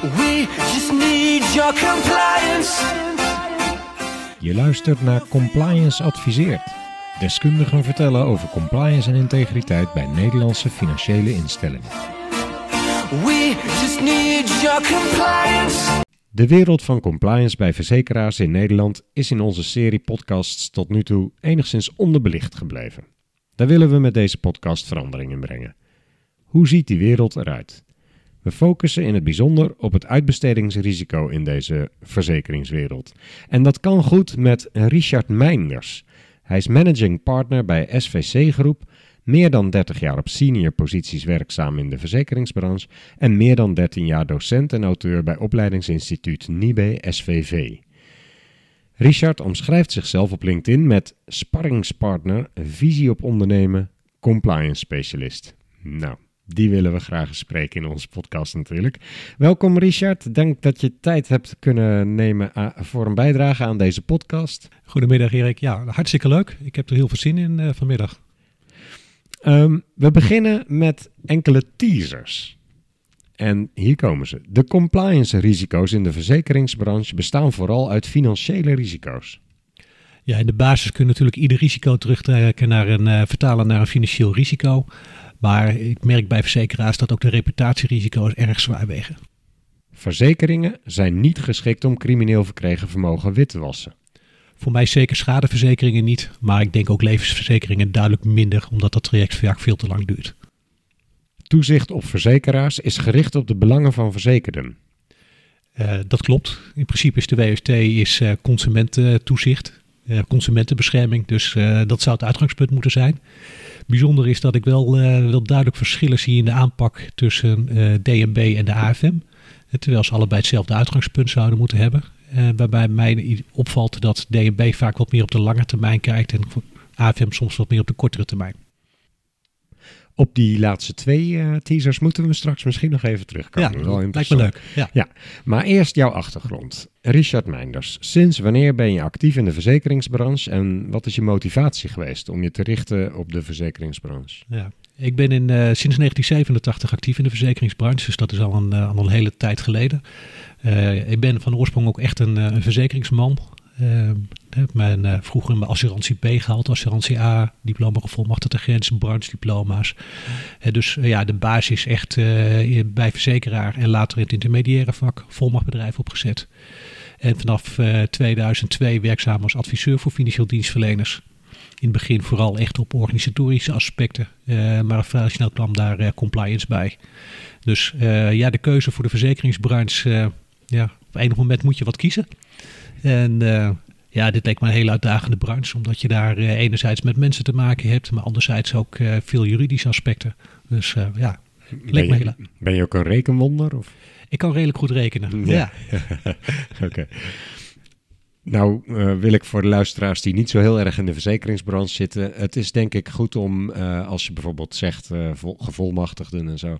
We just need your compliance. Je luistert naar Compliance Adviseert. Deskundigen vertellen over compliance en integriteit bij Nederlandse financiële instellingen. We just need your compliance. De wereld van compliance bij verzekeraars in Nederland is in onze serie podcasts tot nu toe enigszins onderbelicht gebleven. Daar willen we met deze podcast verandering in brengen. Hoe ziet die wereld eruit? We focussen in het bijzonder op het uitbestedingsrisico in deze verzekeringswereld. En dat kan goed met Richard Meinders. Hij is managing partner bij SVC Groep, meer dan 30 jaar op senior posities werkzaam in de verzekeringsbranche en meer dan 13 jaar docent en auteur bij opleidingsinstituut NIBE SVV. Richard omschrijft zichzelf op LinkedIn met sparringspartner, visie op ondernemen, compliance specialist. Nou, die willen we graag spreken in onze podcast natuurlijk. Welkom Richard, denk dat je tijd hebt kunnen nemen a- voor een bijdrage aan deze podcast. Goedemiddag Erik. Ja, hartstikke leuk. Ik heb er heel veel zin in eh, vanmiddag. Ehm, we beginnen met enkele teasers. En hier komen ze. De compliance risico's in de verzekeringsbranche bestaan vooral uit financiële risico's. Ja, in de basis kun je natuurlijk ieder risico terugtrekken naar een eh, vertalen naar een financieel risico. Maar ik merk bij verzekeraars dat ook de reputatierisico's erg zwaar wegen. Verzekeringen zijn niet geschikt om crimineel verkregen vermogen wit te wassen. Voor mij zeker schadeverzekeringen niet, maar ik denk ook levensverzekeringen duidelijk minder, omdat dat traject vaak veel te lang duurt. Toezicht op verzekeraars is gericht op de belangen van verzekerden. Eh, dat klopt. In principe is de WST is, eh, consumententoezicht, eh, consumentenbescherming. Dus dat zou het uitgangspunt moeten zijn. Bijzonder is dat ik wel, eh, wel duidelijk verschillen zie in de aanpak tussen eh, DNB en de AFM. Eh, terwijl ze allebei hetzelfde uitgangspunt zouden moeten hebben. Waarbij mij opvalt dat DNB vaak wat meer op de lange termijn kijkt en AFM soms wat meer op de kortere termijn. Op die laatste twee eh, teasers moeten we straks misschien nog even terugkomen. ja, Wel lijkt me leuk. Ja. Ja, maar eerst jouw achtergrond. Richard Meinders, sinds wanneer ben je actief in de verzekeringsbranche en wat is je motivatie geweest om je te richten op de verzekeringsbranche? Ja. Ik ben in, eh, sinds 1987 actief in de verzekeringsbranche, dus dat is al een, eh, al een hele tijd geleden. Ik ben van oorsprong ook echt een, een verzekeringsman. Heb mijn, eh, vroeger mijn assurantie B gehaald, assurantie A, diploma gevolmachtigde grens, branchediploma's. Dus eh, ja, de basis is echt eh, bij verzekeraar en later in het intermediaire vak volmachtbedrijf opgezet. En vanaf eh, 2002 werkzaam als adviseur voor financieel dienstverleners. In het begin vooral echt op organisatorische aspecten, maar vrij snel kwam daar compliance bij. Dus ja, de keuze voor de verzekeringsbranche, ja, op enig moment moet je wat kiezen. En eh, ja, dit leek me een hele uitdagende branche, omdat je daar eh, enerzijds met mensen te maken hebt, maar anderzijds ook eh, veel juridische aspecten. Dus ja, leek me heel... ben je ook een rekenwonder? Of? Ik kan redelijk goed rekenen. Ja. Ja. Oké. Nou, eh, wil ik voor de luisteraars die niet zo heel erg in de verzekeringsbranche zitten. Het is denk ik goed om, eh, als je bijvoorbeeld zegt eh, vol- gevolmachtigden en zo.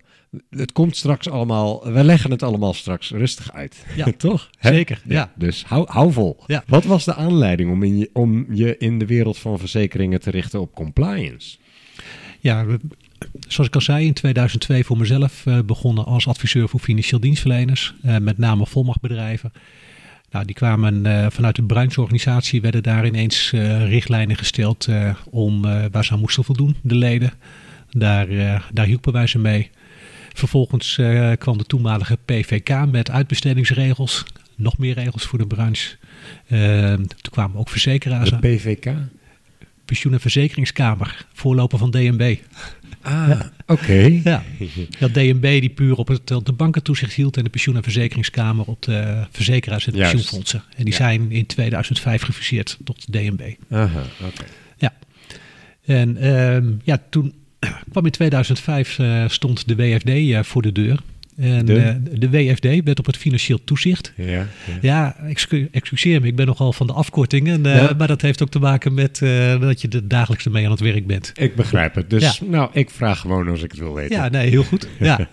Het komt straks allemaal, we leggen het allemaal straks rustig uit. Ja, toch? Zeker, ja. Dus hou, hou vol. Ja. Wat was de aanleiding om, in je, om je in de wereld van verzekeringen te richten op compliance? Ja, zoals ik al zei, in 2002 voor mezelf begonnen als adviseur voor financieel dienstverleners, met name volmachtbedrijven. Nou, die kwamen eh, vanuit de brancheorganisatie, werden daar ineens eh, richtlijnen gesteld eh, om waar ze aan moesten voldoen, de leden. Daar, daar hielpen wij ze mee. Vervolgens kwam de toenmalige PVK met uitbestedingsregels, nog meer regels voor de branche. Eh, toen kwamen ook verzekeraars De. PVK? Pensioen- en Verzekeringskamer, voorloper van DNB. Ah, oké. Ja, dat DNB die puur op het op de bankentoezicht hield en de pensioen- en verzekeringskamer op de verzekeraars en de Juist. pensioenfondsen. En die Ja. zijn in 2005 gefuseerd tot DNB. Aha, oké. Ja. En ehm, ja, toen kwam in 2005 eh, stond de WFD eh, voor de deur. En De? eh, de WFD, Wet op het Financieel Toezicht. Ja, ja. Ja, excu- excuseer me, ik ben nogal van de afkortingen. eh, Ja. Maar dat heeft ook te maken met eh, dat je er dagelijks mee aan het werk bent. Ik begrijp het. Dus nou, ik vraag gewoon als ik het wil weten. Ja, nee, heel goed. Ja.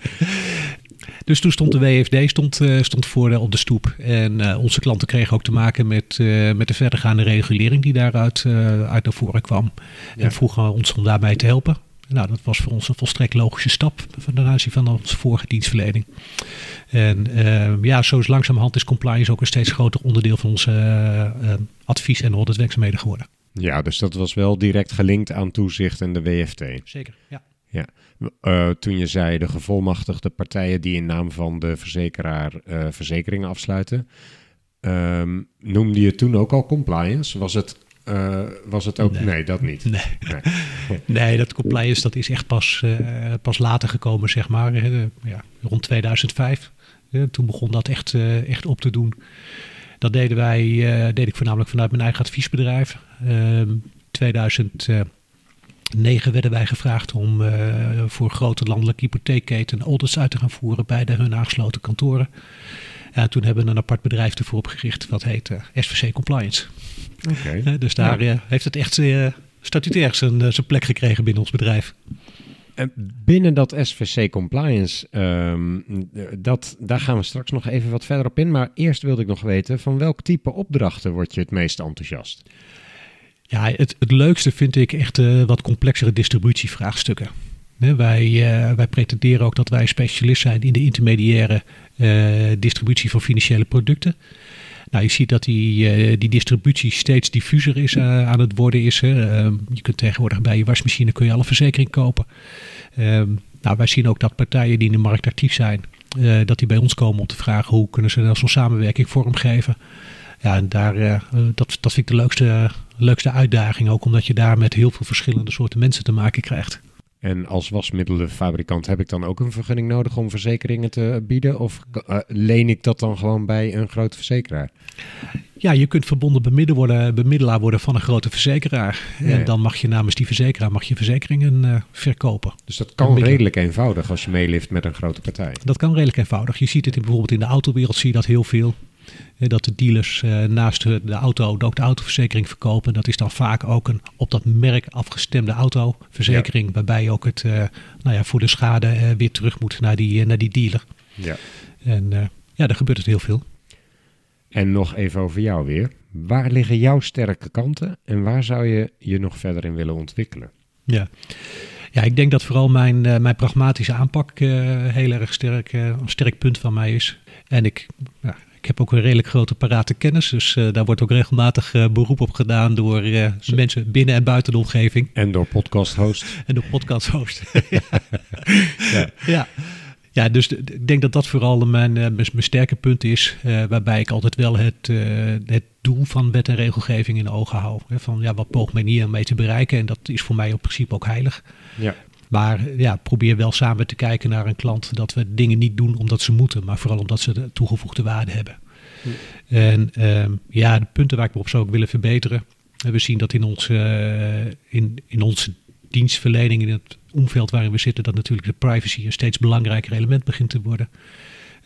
Dus toen stond de WFD stond, stond voor de, op de stoep. En onze klanten kregen ook te maken met, met de verdergaande regulering die daaruit uit naar voren kwam. Ja. En vroegen ons om daarbij te helpen. Nou, dat was voor ons een volstrekt logische stap ten aanzien van onze vorige dienstverlening. En ehm, ja, zo is langzamerhand is compliance ook een steeds groter onderdeel van onze eh, eh, advies- en auditwerkzaamheden geworden. Ja, dus dat was wel direct gelinkt aan toezicht en de WFT. Zeker, ja. Eh, toen je zei de gevolmachtigde partijen die in naam van de verzekeraar eh, verzekeringen afsluiten, ehm, noemde je toen ook al compliance? Was het, eh, was het ook? Nee. Nee. dat niet. Nee. Nee. Nee, dat compliance dat is echt pas, eh, pas later gekomen, zeg maar. ja, rond 2005. Eh, toen begon dat echt, eh, echt op te doen. Dat deden wij, deed ik voornamelijk vanuit mijn eigen adviesbedrijf. Ehm 2009 werden wij gevraagd om voor grote landelijke hypotheekketen audits uit te gaan voeren bij de hun aangesloten kantoren. En toen hebben we een apart bedrijf ervoor opgericht, wat heet SVC Compliance. Dus daar eh, heeft het echt eh, statutair zijn, eh, zijn plek gekregen binnen ons bedrijf. En binnen dat SVC compliance, ehm, dat, daar gaan we straks nog even wat verder op in. Maar eerst wilde ik nog weten, van welk type opdrachten word je het meest enthousiast? Ja, het, het leukste vind ik echt wat complexere distributievraagstukken. Wij, wij pretenderen ook dat wij specialist zijn in de intermediaire distributie van financiële producten. Nou, je ziet dat die, eh, die distributie steeds diffuser is eh, aan het worden. Is, hè. Ehm, je kunt tegenwoordig bij je wasmachine kun je alle verzekering kopen. Ehm, nou, wij zien ook dat partijen die in de markt actief zijn, eh, dat die bij ons komen om te vragen hoe kunnen ze nou zo'n samenwerking vormgeven. Ja, en daar, dat, dat vind ik de leukste, leukste uitdaging ook, omdat je daar met heel veel verschillende soorten mensen te maken krijgt. En als wasmiddelenfabrikant heb ik dan ook een vergunning nodig om verzekeringen te bieden? Of eh, leen ik dat dan gewoon bij een grote verzekeraar? Ja, je kunt verbonden worden, bemiddelaar worden van een grote verzekeraar. Ja, ja. En dan mag je namens die verzekeraar mag je verzekeringen eh, verkopen. Dus dat kan Bemiddelen. redelijk eenvoudig als je meelift met een grote partij. Dat kan redelijk eenvoudig. Je ziet het in, bijvoorbeeld in de autowereld zie je dat heel veel. Eh, Dat de dealers eh, naast de, auto ook de autoverzekering verkopen. Dat is dan vaak ook een op dat merk afgestemde autoverzekering. Waarbij je ook het eh, nou ja, voor de schade weer terug moet naar die, naar die dealer. Ja. En ja, daar gebeurt het heel veel. En nog even over jou weer. Waar liggen jouw sterke kanten en waar zou je je nog verder in willen ontwikkelen? Ja. Ja, ik denk dat vooral mijn, mijn pragmatische aanpak eh, heel erg sterk, een sterk punt van mij is. En ik, ja, ik heb ook een redelijk grote parate kennis. Dus eh, daar wordt ook regelmatig eh, beroep op gedaan door eh, mensen binnen en buiten de omgeving. En door podcast host. En de podcast host. ja. ja. Ja, dus ik denk dat dat vooral mijn, mijn, mijn sterke punt is. waarbij ik altijd wel het, het doel van wet en regelgeving in de ogen hou. Hè, van ja, wat poogt men hier mee te bereiken? En dat is voor mij op principe ook heilig. Ja. Maar ja, probeer wel samen te kijken naar een klant dat we dingen niet doen omdat ze moeten, maar vooral omdat ze de toegevoegde waarde hebben. En ehm, ja, de punten waar ik me op zou willen verbeteren. eh, We zien dat in onze, eh, in, in onze dienstverlening, in het omveld waarin we zitten, dat natuurlijk de privacy een steeds belangrijker element begint te worden.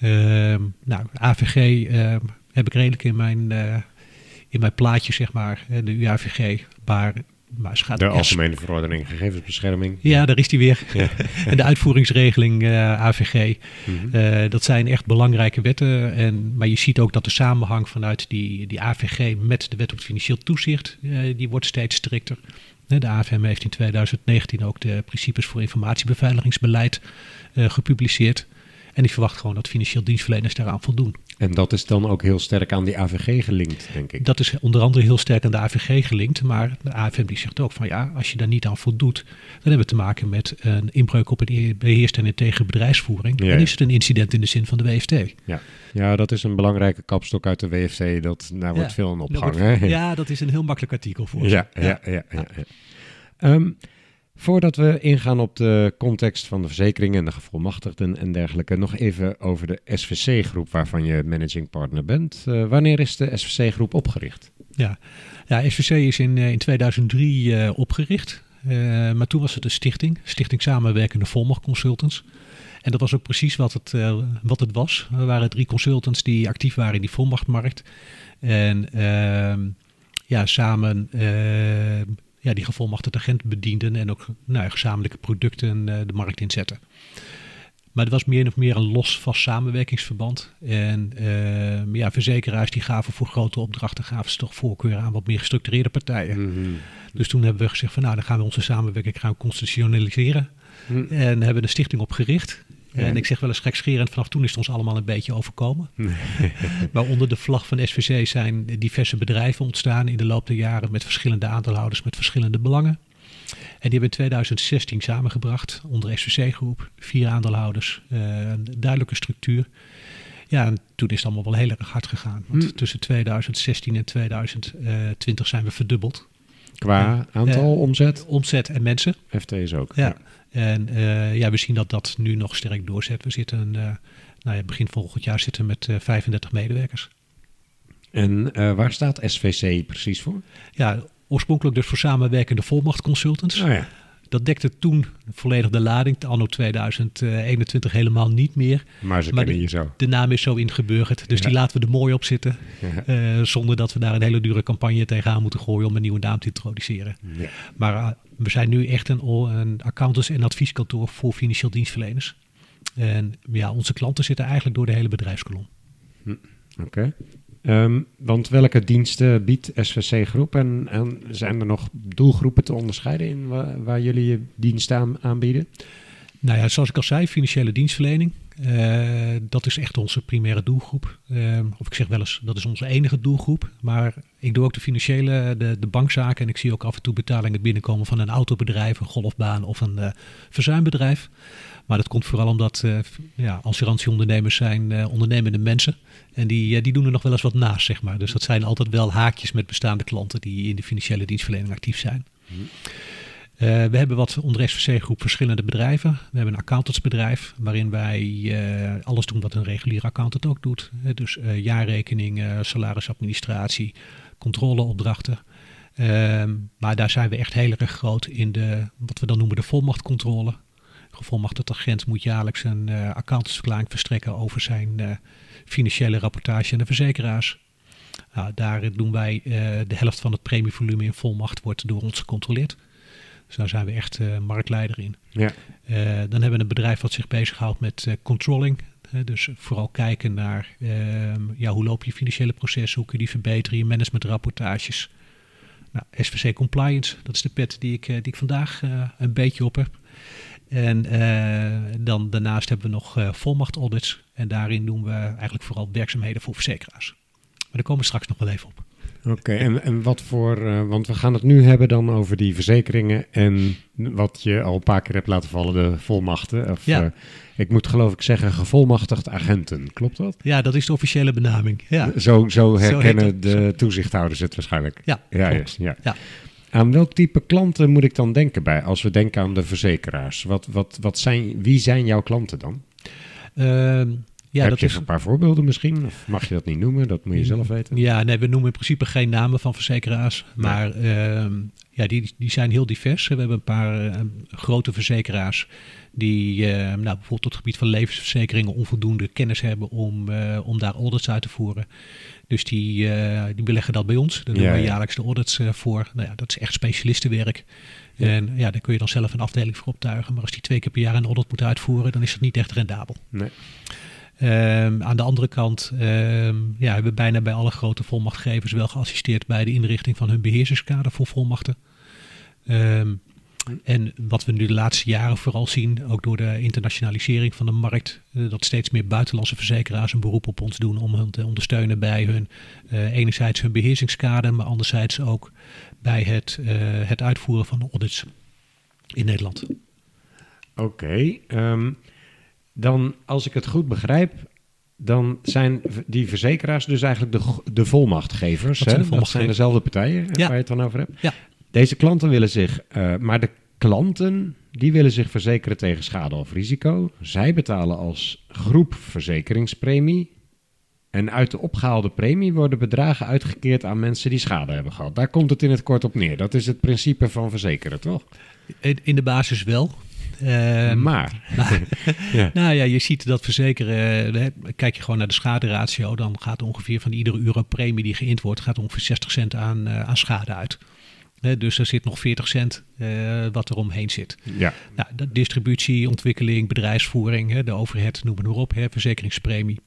Ehm, nou, AVG ehm, heb ik redelijk in mijn, eh, in mijn plaatje, zeg maar, de UAVG. Maar, maar ze gaat De Algemene Verordening Gegevensbescherming. ja, daar is die weer. Ja. en de uitvoeringsregeling eh, AVG. Mhm. Eh, dat zijn echt belangrijke wetten. En, maar je ziet ook dat de samenhang vanuit die, die AVG met de wet op het financieel toezicht, eh, die wordt steeds strikter. De AFM heeft in 2019 ook de principes voor informatiebeveiligingsbeleid gepubliceerd. En die verwacht gewoon dat financieel dienstverleners daaraan voldoen. En dat is dan ook heel sterk aan die AVG gelinkt, denk ik. Dat is onder andere heel sterk aan de AVG gelinkt. Maar de AFM die zegt ook van ja, als je daar niet aan voldoet, dan hebben we te maken met een inbreuk op een beheerste en integere bedrijfsvoering. Ja, Dan is het een incident in de zin van de WFT. Ja. ja, dat is een belangrijke kapstok uit de WFT. Dat, daar wordt veel aan opgehangen. ja, dat is een heel makkelijk artikel voor. Ja, ja, ja. ja, ja. Ehm, voordat we ingaan op de context van de verzekeringen en de gevolmachtigden en dergelijke, nog even over de SVC-groep waarvan je managing partner bent. Eh, wanneer is de SVC-groep opgericht? Ja, ja SVC is in, eh, in 2003 eh, opgericht. Maar toen was het een stichting, Stichting Samenwerkende Volmacht Consultants. En dat was ook precies wat het, wat het was. Er waren drie consultants die actief waren in die volmachtmarkt. En ehm, ja, samen ja, die gevolmachtigde agent bedienden en ook nou, gezamenlijke producten eh, de markt inzetten. Maar het was meer of meer een los vast samenwerkingsverband. En ehm, ja, verzekeraars die gaven voor grote opdrachten gaven ze toch voorkeur aan wat meer gestructureerde partijen. Mhm. Dus toen hebben we gezegd van nou, dan gaan we onze samenwerking gaan constitutionaliseren. Hm. En hebben een stichting opgericht. Ja. En ik zeg wel eens gekscherend, vanaf toen is het ons allemaal een beetje overkomen. maar onder de vlag van SVC zijn diverse bedrijven ontstaan in de loop der jaren met verschillende aandeelhouders, met verschillende belangen. En die hebben in 2016 samengebracht onder SVC-groep, vier aandeelhouders, eh, een duidelijke structuur. Ja, en toen is het allemaal wel heel erg hard gegaan. Want Hm. tussen 2016 en 2020 zijn we verdubbeld. Qua aantal Eh, omzet, Omzet en mensen. FT's ook. Ja. En eh, ja, we zien dat dat nu nog sterk doorzet. We zitten, eh, nou ja, begin volgend jaar zitten met eh, 35 medewerkers. En eh, waar staat SVC precies voor? Ja, oorspronkelijk dus voor samenwerkende volmacht consultants. Oh ja. Dat dekte toen volledig de lading. Anno 2021 helemaal niet meer. Maar ze Maar kennen de- je zo. De naam is zo ingeburgerd. Dus Ja. die laten we er mooi op zitten. Ja. eh, zonder dat we daar een hele dure campagne tegenaan moeten gooien om een nieuwe naam te introduceren. Ja. Maar eh, we zijn nu echt een, een accountants- en advieskantoor voor financieel dienstverleners. En ja, onze klanten zitten eigenlijk door de hele bedrijfskolom. Oké. Ehm, want welke diensten biedt SVC Groep en, en zijn er nog doelgroepen te onderscheiden in waar, jullie je diensten aan, aanbieden? Nou ja, zoals ik al zei, financiële dienstverlening. eh, dat is echt onze primaire doelgroep. Eh, of ik zeg wel eens, dat is onze enige doelgroep. Maar ik doe ook de financiële, de, de bankzaken. En ik zie ook af en toe betalingen binnenkomen van een autobedrijf, een golfbaan of een eh, verzuimbedrijf. Maar dat komt vooral omdat f- ja, assurantieondernemers zijn eh, ondernemende mensen. En die, eh, die doen er nog wel eens wat naast, zeg maar. Dus dat zijn altijd wel haakjes met bestaande klanten die in de financiële dienstverlening actief zijn. Eh, we hebben wat onder SVC-groep verschillende bedrijven. We hebben een accountantsbedrijf waarin wij alles doen wat een reguliere accountant ook doet. Dus jaarrekening, salarisadministratie, controleopdrachten. Ehm, maar daar zijn we echt heel erg groot in de, wat we dan noemen de volmachtcontrole. Gevolmachtigd agent moet jaarlijks een eh, accountantsverklaring verstrekken over zijn eh, financiële rapportage aan de verzekeraars. Nou, daar doen wij eh, de helft van het premievolume in volmacht wordt door ons gecontroleerd. Dus daar zijn we echt marktleider in. Ja. Dan hebben we een bedrijf wat zich bezighoudt met controlling. Dus vooral kijken naar ehm, ja, hoe lopen je financiële processen, hoe kun je die verbeteren, je managementrapportages. Nou, SVC Compliance, dat is de pet die ik, die ik vandaag een beetje op heb. En eh, dan daarnaast hebben we nog eh volmacht audits. En daarin doen we eigenlijk vooral werkzaamheden voor verzekeraars. Maar daar komen we straks nog wel even op. Oké, en, en wat voor, eh, want we gaan het nu hebben dan over die verzekeringen en wat je al een paar keer hebt laten vallen, de volmachten. Of, Ja. ik moet geloof ik zeggen gevolmachtigd agenten, klopt dat? Ja, dat is de officiële benaming. Ja, Zo, zo herkennen de toezichthouders het waarschijnlijk. ja, ja. Ja. Aan welk type klanten moet ik dan denken bij als we denken aan de verzekeraars? Wat, wat, wat zijn, wie zijn jouw klanten dan? Ehm, ja, Heb dat je is, een paar voorbeelden misschien? Of mag je dat niet noemen? Dat moet je zelf weten. Ja, nee, we noemen in principe geen namen van verzekeraars. Maar ehm, ja, die, die zijn heel divers. We hebben een paar eh, grote verzekeraars die eh, nou, bijvoorbeeld op het gebied van levensverzekeringen onvoldoende kennis hebben om, eh, om daar audits uit te voeren. Dus die, eh, die beleggen dat bij ons. Daar doen Ja, we ja. jaarlijks de audits eh, voor. Nou ja, dat is echt specialistenwerk. En ja, daar kun je dan zelf een afdeling voor optuigen. Maar als die twee keer per jaar een audit moet uitvoeren, dan is dat niet echt rendabel. Nee. Ehm, aan de andere kant ehm, ja, hebben we bijna bij alle grote volmachtgevers wel geassisteerd bij de inrichting van hun beheersingskader voor volmachten. Ehm, en wat we nu de laatste jaren vooral zien, ook door de internationalisering van de markt, eh, dat steeds meer buitenlandse verzekeraars een beroep op ons doen om hen te ondersteunen bij hun, eh, enerzijds hun beheersingskader, maar anderzijds ook bij het, eh, het uitvoeren van de audits in Nederland. Oké, ehm, dan als ik het goed begrijp, dan zijn die verzekeraars dus eigenlijk de, de volmachtgevers. Dat zijn de dat zijn volmachtgevers. dezelfde partijen Ja. waar je het dan over hebt. Ja. Deze klanten willen zich, eh, maar de klanten die willen zich verzekeren tegen schade of risico. Zij betalen als groep verzekeringspremie. En uit de opgehaalde premie worden bedragen uitgekeerd aan mensen die schade hebben gehad. Daar komt het in het kort op neer. Dat is het principe van verzekeren, toch? In, de basis wel. Ehm, maar. Nou, Ja. nou ja, je ziet dat verzekeren. hè, Kijk je gewoon naar de schaderatio, dan gaat ongeveer van iedere euro premie die geïnd wordt, gaat ongeveer 60 cent aan, eh, aan schade uit. Hè, dus er zit nog 40 cent eh, wat er omheen zit. Ja. Nou, de distributie, ontwikkeling, bedrijfsvoering, hè, de overhead, noem het maar op, hè, verzekeringspremie.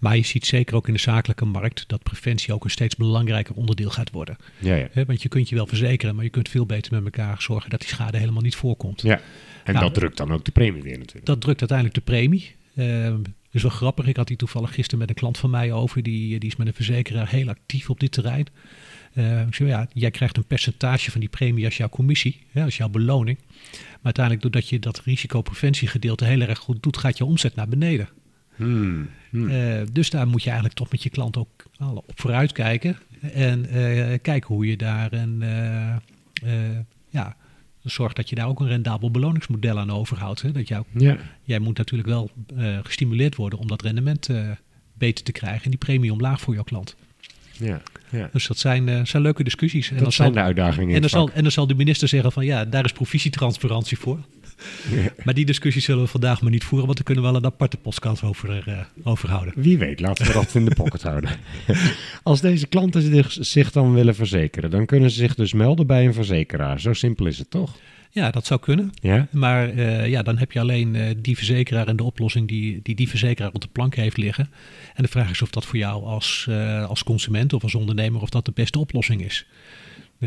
Maar je ziet zeker ook in de zakelijke markt dat preventie ook een steeds belangrijker onderdeel gaat worden. Ja, ja. Want je kunt je wel verzekeren, maar je kunt veel beter met elkaar zorgen dat die schade helemaal niet voorkomt. ja. En Nou, dat drukt dan ook de premie weer natuurlijk. Dat drukt uiteindelijk de premie. Ehm is wel grappig. Ik had die toevallig gisteren met een klant van mij over. Die, die is met een verzekeraar heel actief op dit terrein. Eh, ik ja, jij krijgt een percentage van die premie als jouw commissie, hè, als jouw beloning. Maar uiteindelijk, doordat je dat risicopreventiegedeelte heel erg goed doet, gaat je omzet naar beneden. Hmm. Hmm. Eh, dus daar moet je eigenlijk toch met je klant ook al op vooruit kijken. En eh, kijken hoe je daar een, ja, zorgt dat je daar ook een rendabel beloningsmodel aan overhoudt. Hè? Dat jou, Ja. jij moet natuurlijk wel gestimuleerd worden om dat rendement beter te krijgen en die premie omlaag voor jouw klant. Ja. Ja. Dus dat zijn, eh, zijn leuke discussies. En Dat dan, zijn zal, de uitdagingen in en, dan zal, en dan zal de minister zeggen van ja, daar is provisietransparantie voor. Maar die discussie zullen we vandaag maar niet voeren, want daar kunnen we wel een aparte podcast over, eh, over houden. Wie weet, laten we dat in de pocket houden. Als deze klanten zich dan willen verzekeren, dan kunnen ze zich dus melden bij een verzekeraar. Zo simpel is het toch? Ja, dat zou kunnen. Ja? Maar eh, ja, dan heb je alleen eh, die verzekeraar en de oplossing die, die die verzekeraar op de plank heeft liggen. En de vraag is of dat voor jou als, eh, als consument of als ondernemer of dat de beste oplossing is.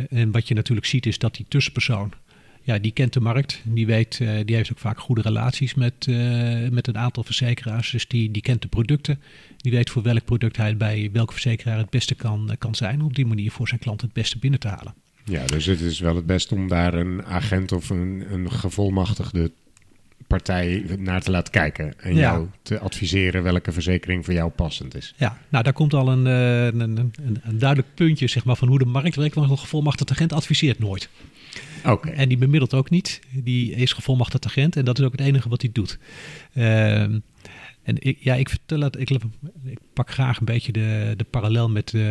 En wat je natuurlijk ziet is dat die tussenpersoon, ja, die kent de markt. Die, weet, die heeft ook vaak goede relaties met, met een aantal verzekeraars. Dus die, die kent de producten. Die weet voor welk product hij bij welke verzekeraar het beste kan, kan zijn. Om op die manier voor zijn klant het beste binnen te halen. Ja, dus het is wel het best om daar een agent of een, een gevolmachtigde partij naar te laten kijken. En Ja. jou te adviseren welke verzekering voor jou passend is. Ja, nou daar komt al een, eh, een, een, een, een duidelijk puntje zeg maar, van hoe de markt werkt. Want een gevolmachtigd agent adviseert nooit. Oké. En die bemiddelt ook niet. Die is gevolmachtigd agent en dat is ook het enige wat hij doet. Ehm, en ik, ja, ik vertel het, ik, ik pak graag een beetje de, de parallel met eh,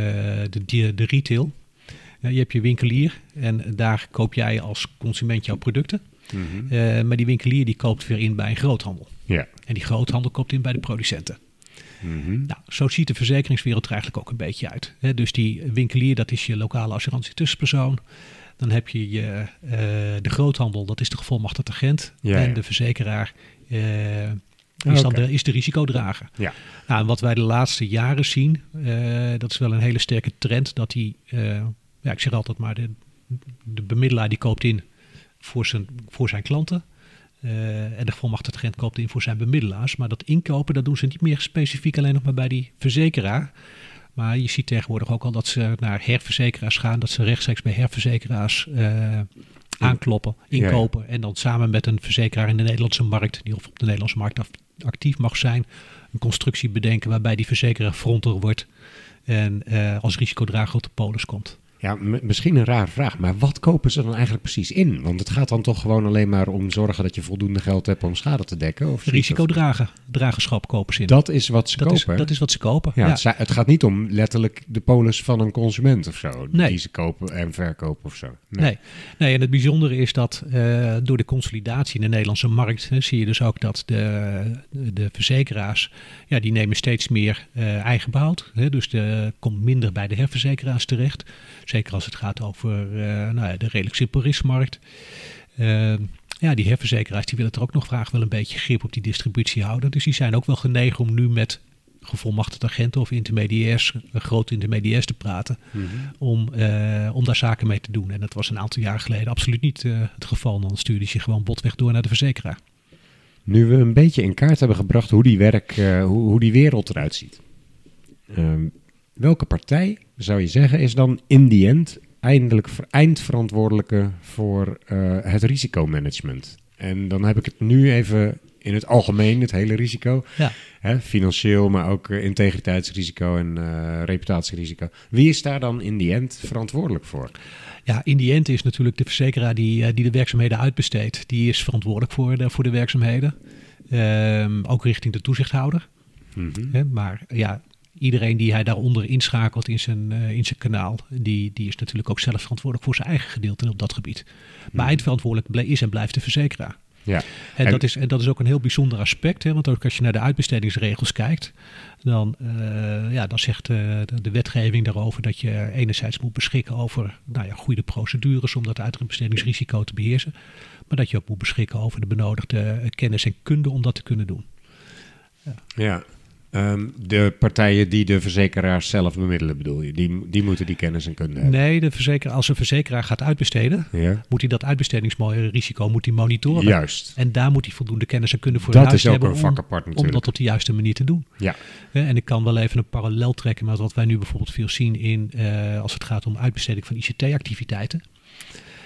de, de, de retail. Ja, je hebt je winkelier en daar koop jij als consument jouw producten. Mhm. Eh, maar die winkelier die koopt weer in bij een groothandel. Ja. En die groothandel koopt in bij de producenten. Mhm. Nou, zo ziet de verzekeringswereld er eigenlijk ook een beetje uit. Dus die winkelier, dat is je lokale assurantie tussenpersoon. Dan heb je je, eh, de groothandel, dat is de gevolmachtigde agent. Ja, en ja. de verzekeraar eh, is, dan de, is de risicodrager. Ja. Nou, en wat wij de laatste jaren zien, eh, dat is wel een hele sterke trend. Dat die, eh, ja, ik zeg altijd maar, de, de bemiddelaar die koopt in voor zijn, voor zijn klanten. Eh, en de gevolmachtigde agent koopt in voor zijn bemiddelaars. Maar dat inkopen, dat doen ze niet meer specifiek alleen nog maar bij die verzekeraar. Maar je ziet tegenwoordig ook al dat ze naar herverzekeraars gaan. Dat ze rechtstreeks bij herverzekeraars eh, aankloppen, Ja, ja. inkopen. En dan samen met een verzekeraar in de Nederlandse markt, die of op de Nederlandse markt actief mag zijn, een constructie bedenken waarbij die verzekeraar fronter wordt. En eh, als risicodrager op de polis komt. Ja, misschien een rare vraag, maar wat kopen ze dan eigenlijk precies in? Want het gaat dan toch gewoon alleen maar om zorgen dat je voldoende geld hebt om schade te dekken? Of zoiets? Risicodrager, dragerschap kopen ze in. Dat is wat ze dat, kopen. dat is wat ze kopen. ja, Ja, Het, gaat niet om letterlijk de polis van een consument of zo. Nee. Die ze kopen en verkopen of zo. Nee. nee, en het bijzondere is dat eh, door de consolidatie in de Nederlandse markt hè, zie je dus ook dat de, de verzekeraars, ja, die nemen steeds meer eh, eigen behoud. Hè, dus er komt minder bij de herverzekeraars terecht. Zeker als het gaat over eh, nou ja, de redelijk simpel riskmarkt. Eh, ja, die herverzekeraars die willen er ook nog graag wel een beetje grip op die distributie houden. Dus die zijn ook wel genegen om nu met gevolmachtigde agenten of intermediairs, eh, grote intermediairs te praten Mhm. om, eh, om daar zaken mee te doen. En dat was een aantal jaar geleden absoluut niet het geval. Dan stuurde je gewoon botweg door naar de verzekeraar. Nu we een beetje in kaart hebben gebracht hoe die, werk, hoe, hoe die wereld eruit ziet. Ehm, welke partij, zou je zeggen, is dan in die end eindelijk ver- eindverantwoordelijke voor eh, het risicomanagement? En dan heb ik het nu even in het algemeen, het hele risico. Ja. Hè, financieel, maar ook eh, integriteitsrisico en eh, reputatierisico. Wie is daar dan in die end verantwoordelijk voor? Ja, in die end is natuurlijk de verzekeraar die, die de werkzaamheden uitbesteedt. Die is verantwoordelijk voor de, voor de werkzaamheden. Ehm, ook richting de toezichthouder. Mhm. Maar ja, iedereen die hij daaronder inschakelt in zijn, eh, in zijn kanaal, die, die is natuurlijk ook zelf verantwoordelijk voor zijn eigen gedeelte op dat gebied. Maar eindverantwoordelijk ble- is en blijft de verzekeraar. Ja. En, En- dat is, en dat is ook een heel bijzonder aspect. Hè? Want ook als je naar de uitbestedingsregels kijkt, dan, eh, ja, dan zegt eh, de, de wetgeving daarover dat je enerzijds moet beschikken over nou ja, goede procedures om dat uitbestedingsrisico te beheersen. Maar dat je ook moet beschikken over de benodigde kennis en kunde om dat te kunnen doen. Ja. Ehm, de partijen die de verzekeraars zelf bemiddelen, bedoel je? Die, die moeten die kennis en kunde hebben. Nee, de verzekeraar, als een verzekeraar gaat uitbesteden, Ja? moet hij dat uitbestedingsrisico moet hij monitoren. Juist. En daar moet hij voldoende kennis en kunde voor Dat huis is ook hebben een om- vak apart om natuurlijk. dat op de juiste manier te doen. Ja. En ik kan wel even een parallel trekken met wat wij nu bijvoorbeeld veel zien in, eh, als het gaat om uitbesteding van ICT-activiteiten.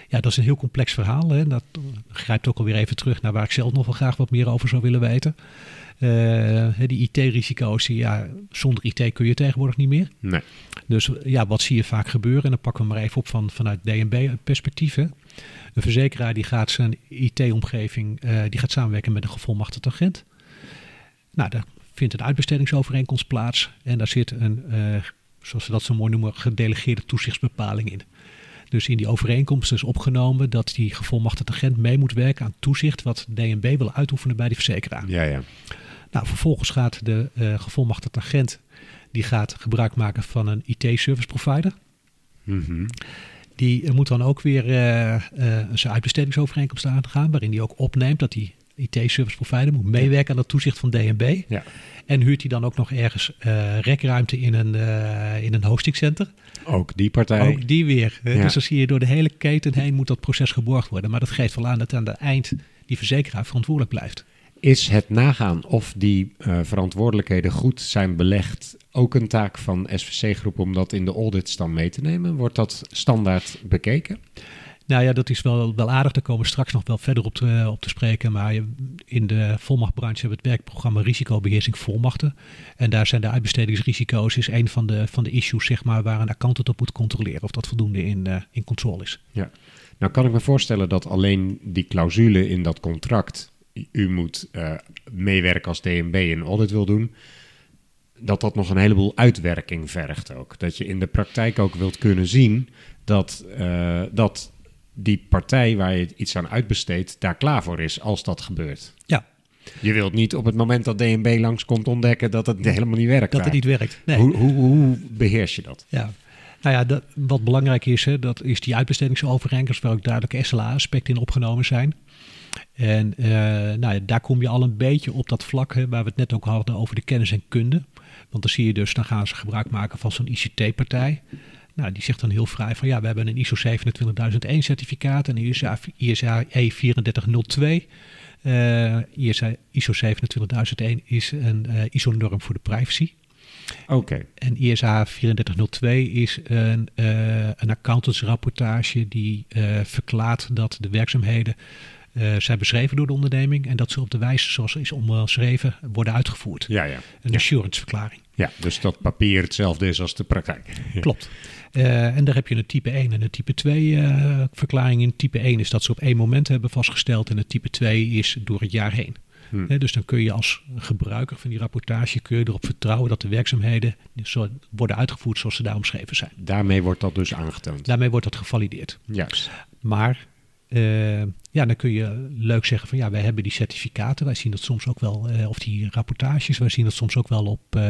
Ja, dat is een heel complex verhaal. Hè. Dat grijpt ook alweer even terug naar waar ik zelf nog wel graag wat meer over zou willen weten. Eh, die IT-risico's, ja, zonder IT kun je tegenwoordig niet meer. Nee. Dus ja, wat zie je vaak gebeuren? En dan pakken we maar even op van, vanuit DNB-perspectief. Een verzekeraar die gaat zijn IT-omgeving, eh, die gaat samenwerken met een gevolmachtigd agent. Nou, daar vindt een uitbestedingsovereenkomst plaats. En daar zit een, eh, zoals ze dat zo mooi noemen, gedelegeerde toezichtsbepaling in. Dus in die overeenkomst is opgenomen dat die gevolmachtigd agent mee moet werken aan toezicht wat DNB wil uitoefenen bij die verzekeraar. Ja, ja. Nou, vervolgens gaat de eh gevolmachtigd agent die gaat gebruik maken van een IT-service provider. Mhm. Die eh, moet dan ook weer eh, eh, zijn uitbestedingsovereenkomst aangaan, waarin hij ook opneemt dat die IT-service provider moet meewerken aan het toezicht van DNB. Ja. En huurt hij dan ook nog ergens rekruimte in een, eh, in een hostingcenter. Ook die partij. Ook die weer. Ja. Dus dan zie je door de hele keten heen moet dat proces geborgd worden. Maar dat geeft wel aan dat aan het eind die verzekeraar verantwoordelijk blijft. Is het nagaan of die eh, verantwoordelijkheden goed zijn belegd ook een taak van SVC Groep om dat in de audits dan mee te nemen? Wordt dat standaard bekeken? Nou ja, dat is wel, wel aardig. Daar komen we straks nog wel verder op te, op te spreken. Maar in de volmachtbranche hebben we het werkprogramma risicobeheersing volmachten. En daar zijn de uitbestedingsrisico's is een van de, van de issues zeg maar, waar een accountant op moet controleren of dat voldoende in, eh, in controle is. Ja. Nou kan ik me voorstellen dat alleen die clausule in dat contract, u moet eh, meewerken als DNB een audit wil doen, dat dat nog een heleboel uitwerking vergt ook. Dat je in de praktijk ook wilt kunnen zien dat, eh, dat die partij waar je iets aan uitbesteedt daar klaar voor is als dat gebeurt. Ja, Je wilt niet op het moment dat DNB langskomt ontdekken dat het helemaal niet werkt. dat daar. het niet werkt. Nee. Hoe, hoe, hoe beheers je dat? Ja. Nou ja, dat, wat belangrijk is, hè, dat is die uitbestedingsovereenkomst waar ook duidelijke SLA-aspecten in opgenomen zijn. En eh, nou ja, daar kom je al een beetje op dat vlak hè, waar we het net ook hadden over de kennis en kunde. Want dan zie je dus, dan gaan ze gebruik maken van zo'n ICT-partij. Nou, die zegt dan heel vrij van ja, we hebben een ISO 27001 certificaat en een ISA, ISA E3402. Eh, ISA, ISO 27001 is een eh, ISO-norm voor de privacy. Oké, En ISA 3402 is een, eh, een accountantsrapportage die eh, verklaart dat de werkzaamheden zijn beschreven door de onderneming en dat ze op de wijze zoals is omschreven worden uitgevoerd. ja, ja. Een assurance-verklaring. Ja, dus dat papier hetzelfde is als de praktijk. Klopt. Eh, en daar heb je een type 1 en een type 2 eh, verklaring in. Type 1 is dat ze op één moment hebben vastgesteld en het type 2 is door het jaar heen. Hm. Hè, dus dan kun je als gebruiker van die rapportage kun je erop vertrouwen dat de werkzaamheden zo worden uitgevoerd zoals ze daar omschreven zijn. Daarmee wordt dat dus aangetoond. Daarmee wordt dat gevalideerd. Juist. Maar eh, ja, dan kun je leuk zeggen van ja, wij hebben die certificaten. Wij zien dat soms ook wel, of die rapportages, wij zien dat soms ook wel op,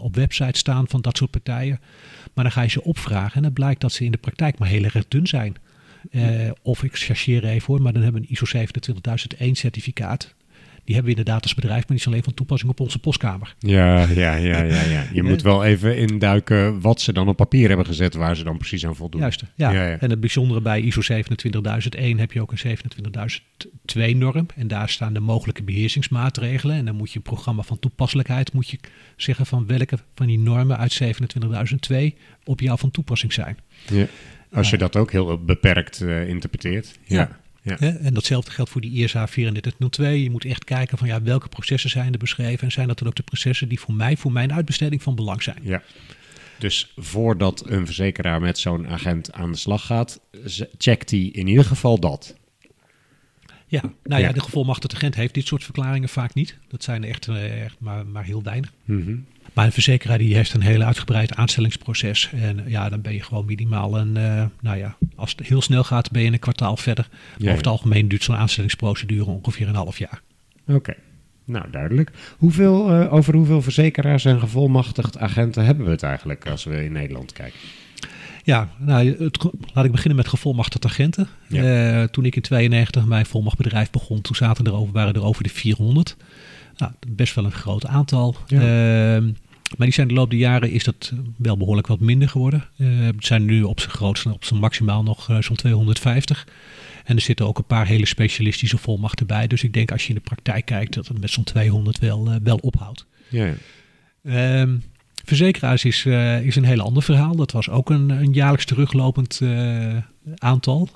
op websites staan van dat soort partijen. Maar dan ga je ze opvragen en dan blijkt dat ze in de praktijk maar heel erg dun zijn. Eh, of ik chargeer even hoor, maar dan hebben we een ISO 27001 certificaat. Die hebben we inderdaad als bedrijf, maar die is alleen van toepassing op onze postkamer. Ja, ja, ja, ja, ja. Je moet wel even induiken wat ze dan op papier hebben gezet, waar ze dan precies aan voldoen. Juist, ja. Ja, ja. En het bijzondere bij ISO 27001 heb je ook een 27002-norm. En daar staan de mogelijke beheersingsmaatregelen. En dan moet je een programma van toepasselijkheid moet je zeggen van welke van die normen uit 27002 op jou van toepassing zijn. Ja. Als je dat ook heel beperkt eh, interpreteert. Ja. Ja. Ja. En datzelfde geldt voor die ISA 3402. Je moet echt kijken van ja, welke processen zijn er beschreven. En zijn dat dan ook de processen die voor mij, voor mijn uitbesteding van belang zijn. Ja. Dus voordat een verzekeraar met zo'n agent aan de slag gaat, checkt hij in ieder geval dat. Ja, nou ja, Ja. de gevolmachtigde agent heeft dit soort verklaringen vaak niet. Dat zijn er echt, eh, echt maar, maar heel weinig. Mhm. Maar een verzekeraar die heeft een heel uitgebreid aanstellingsproces. En ja, dan ben je gewoon minimaal een, eh, nou ja, als het heel snel gaat, ben je een kwartaal verder. Maar Ja, over het algemeen duurt zo'n aanstellingsprocedure ongeveer een half jaar. Oké. Nou, duidelijk. Hoeveel, eh, over hoeveel verzekeraars en gevolmachtigd agenten hebben we het eigenlijk als we in Nederland kijken? Ja, nou, het, laat ik beginnen met gevolmachtigde agenten. Ja. Eh, toen ik in 92 mijn volmachtbedrijf begon, toen zaten er over, waren er over de 400. Nou, best wel een groot aantal. Ja. Ehm, maar die zijn de loop der jaren is dat wel behoorlijk wat minder geworden. Eh, het zijn nu op zijn grootste, op zijn maximaal nog eh, zo'n 250. En er zitten ook een paar hele specialistische volmachten bij. Dus ik denk als je in de praktijk kijkt dat het met zo'n 200 wel, eh, wel ophoudt. Ja, ja. Ehm, verzekeraars is, is een heel ander verhaal. Dat was ook een, een jaarlijks teruglopend aantal.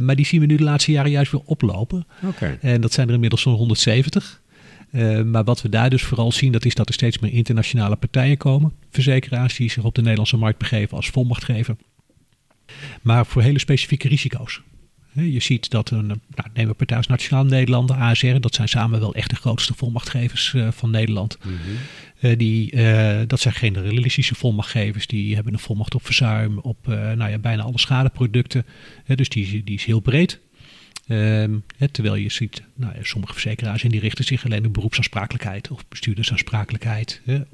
Maar die zien we nu de laatste jaren juist weer oplopen. Oké. En dat zijn er inmiddels zo'n 170. Eh, maar wat we daar dus vooral zien, dat is dat er steeds meer internationale partijen komen. Verzekeraars die zich op de Nederlandse markt begeven als volmachtgever. Maar voor hele specifieke risico's. Je ziet dat een, nou, nemen we partij als Nationaal Nederlanden, ASR, dat zijn samen wel echt de grootste volmachtgevers eh, van Nederland. Mhm. Eh, die, dat zijn generalistische volmachtgevers. Die hebben een volmacht op verzuim, op nou ja, bijna alle schadeproducten. Dus die, die is heel breed. Ehm, terwijl je ziet, nou sommige verzekeraars en die richten zich alleen op beroepsaansprakelijkheid of bestuurdersaansprakelijkheid. Ja,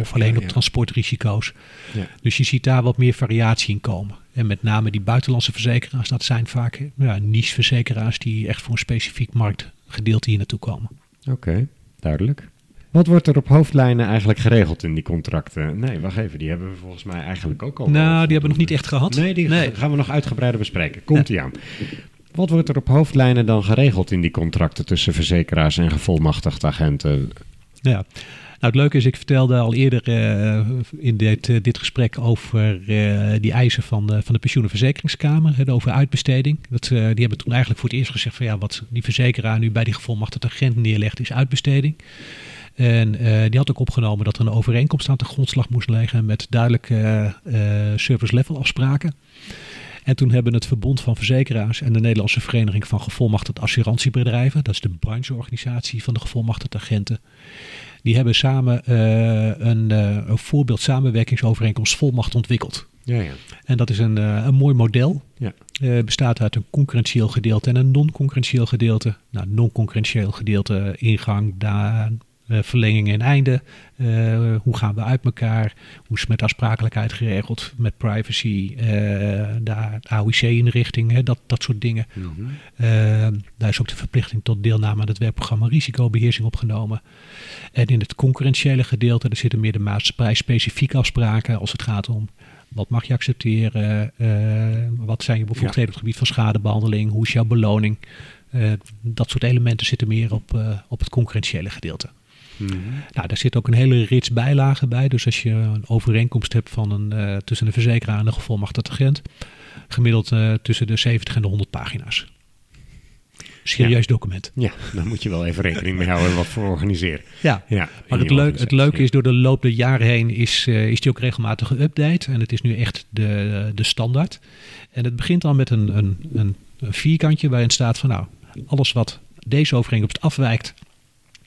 of alleen ja, op ja. transportrisico's. Ja. Dus je ziet daar wat meer variatie in komen. En met name die buitenlandse verzekeraars, dat zijn vaak eh, ja, niche-verzekeraars die echt voor een specifiek marktgedeelte hier naartoe komen. Oké, duidelijk. Wat wordt er op hoofdlijnen eigenlijk geregeld in die contracten? Nee, wacht even, die hebben we volgens mij eigenlijk ook al. Nou, die hebben we nog niet echt gehad. Nee, die Nee. gaan we nog uitgebreider bespreken. Komt ie aan. Wat wordt er op hoofdlijnen dan geregeld in die contracten tussen verzekeraars en gevolmachtigde agenten? Ja. Nou, het leuke is, ik vertelde al eerder eh, in dit, eh, dit gesprek over eh, die eisen van, de van de pensioen- en verzekeringskamer, hè, over uitbesteding. Dat, die hebben toen eigenlijk voor het eerst gezegd van ja, wat die verzekeraar nu bij die gevolmachtigde agent neerlegt is uitbesteding. En die had ook opgenomen dat er een overeenkomst aan de grondslag moest liggen met duidelijke eh, service level afspraken. En toen hebben het Verbond van Verzekeraars en de Nederlandse Vereniging van Gevolmachtigde Assurantiebedrijven, dat is de brancheorganisatie van de gevolmachtigde agenten, die hebben samen eh, een, eh, een voorbeeld samenwerkingsovereenkomst volmacht ontwikkeld. Ja, ja. En dat is een, eh, een mooi model. Ja. Bestaat uit een concurrentieel gedeelte en een non-concurrentieel gedeelte. Nou, non-concurrentieel gedeelte, ingang, daar, eh, verlenging en einde. Eh, hoe gaan we uit elkaar? Hoe is het met aansprakelijkheid geregeld? Met privacy, eh, daar, AOIC-inrichting, dat, dat soort dingen. Mhm. Daar is ook de verplichting tot deelname aan het werkprogramma risicobeheersing opgenomen. En in het concurrentiële gedeelte, daar zitten meer de maatschappij-specifieke afspraken als het gaat om wat mag je accepteren, wat zijn je bevoegdheden op het gebied van schadebehandeling, hoe is jouw beloning. Dat soort elementen zitten meer op, op het concurrentiële gedeelte. Mhm. Nou, daar zit ook een hele rits bijlagen bij. Dus als je een overeenkomst hebt van een, eh, tussen een verzekeraar en een gevolmachtigde agent, gemiddeld eh, tussen de 70 en de 100 pagina's. Serieus document. Ja, daar moet je wel even rekening mee houden wat voor organiseren. Ja. Ja, Maar het, leuk, het leuke is, door de loop der jaren heen is, eh, is die ook regelmatig geüpdate. En het is nu echt de, de standaard. En het begint dan met een, een, een, een vierkantje waarin staat van nou, alles wat deze overeenkomst afwijkt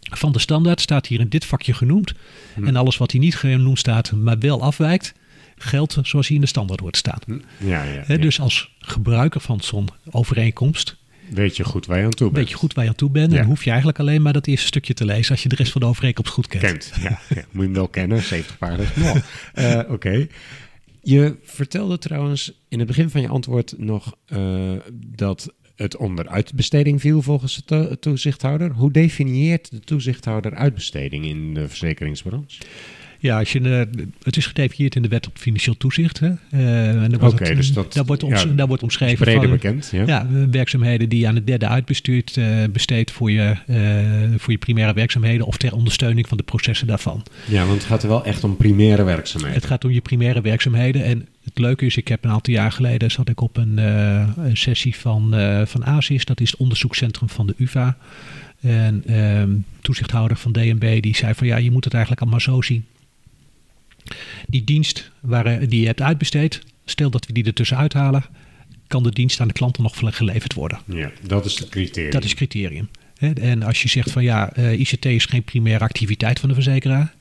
van de standaard staat hier in dit vakje genoemd. Hm. En alles wat hier niet genoemd staat, maar wel afwijkt, geldt zoals hij in de standaard wordt staan. Ja, ja, Hè, ja. Dus als gebruiker van zo'n overeenkomst Weet je goed waar je aan toe bent. weet je goed waar je aan toe bent. Ja. En hoef je eigenlijk alleen maar dat eerste stukje te lezen als je de rest van de overeenkomst goed kent. Kent, ja, ja. Moet je hem wel kennen, 70 pagina's. Nou, eh, Oké. Je vertelde trouwens in het begin van je antwoord nog eh, dat het onder uitbesteding viel volgens de to- toezichthouder. Hoe definieert de toezichthouder uitbesteding in de verzekeringsbranche? Ja, als je, eh, het is gedefinieerd in de wet op financieel toezicht. Hè? Eh, en daar wordt Oké, het, dus dat- daar wordt, ja, daar wordt omschreven van, bekend, ja. ja, eh, werkzaamheden die je aan het derde uitbestuurt besteedt voor je, voor je primaire werkzaamheden of ter ondersteuning van de processen daarvan. Ja, want het gaat er wel echt om primaire werkzaamheden. Het gaat om je primaire werkzaamheden. En het leuke is, ik heb een aantal jaar geleden zat ik op een, eh, een sessie van, eh van ASIS, dat is het onderzoekscentrum van de UvA. En ehm, toezichthouder van DNB die zei van ja, je moet het eigenlijk allemaal zo zien. Die dienst waar, eh, die je hebt uitbesteed, stel dat we die ertussen uithalen, kan de dienst aan de klanten nog geleverd worden. Ja, dat is het criterium. Dat is criterium. Hè, En als je zegt van ja, ICT is geen primaire activiteit van de verzekeraar,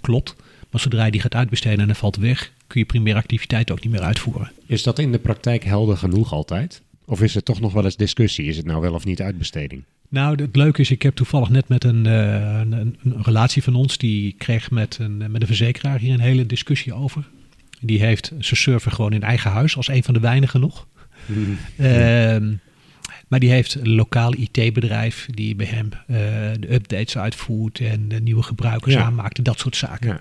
klopt. Maar zodra je die gaat uitbesteden en er valt weg, kun je primaire activiteit ook niet meer uitvoeren. Is dat in de praktijk helder genoeg altijd? Of is er toch nog wel eens discussie? Is het nou wel of niet uitbesteding? Nou, het leuke is, ik heb toevallig net met een, eh, een, een, relatie van ons, die kreeg met een, met een verzekeraar hier een hele discussie over. Die heeft zijn server gewoon in eigen huis, als een van de weinigen nog. Ehm, Maar die heeft een lokaal IT-bedrijf die bij hem eh, de updates uitvoert en de nieuwe gebruikers Ja. aanmaakt en dat soort zaken. Ja.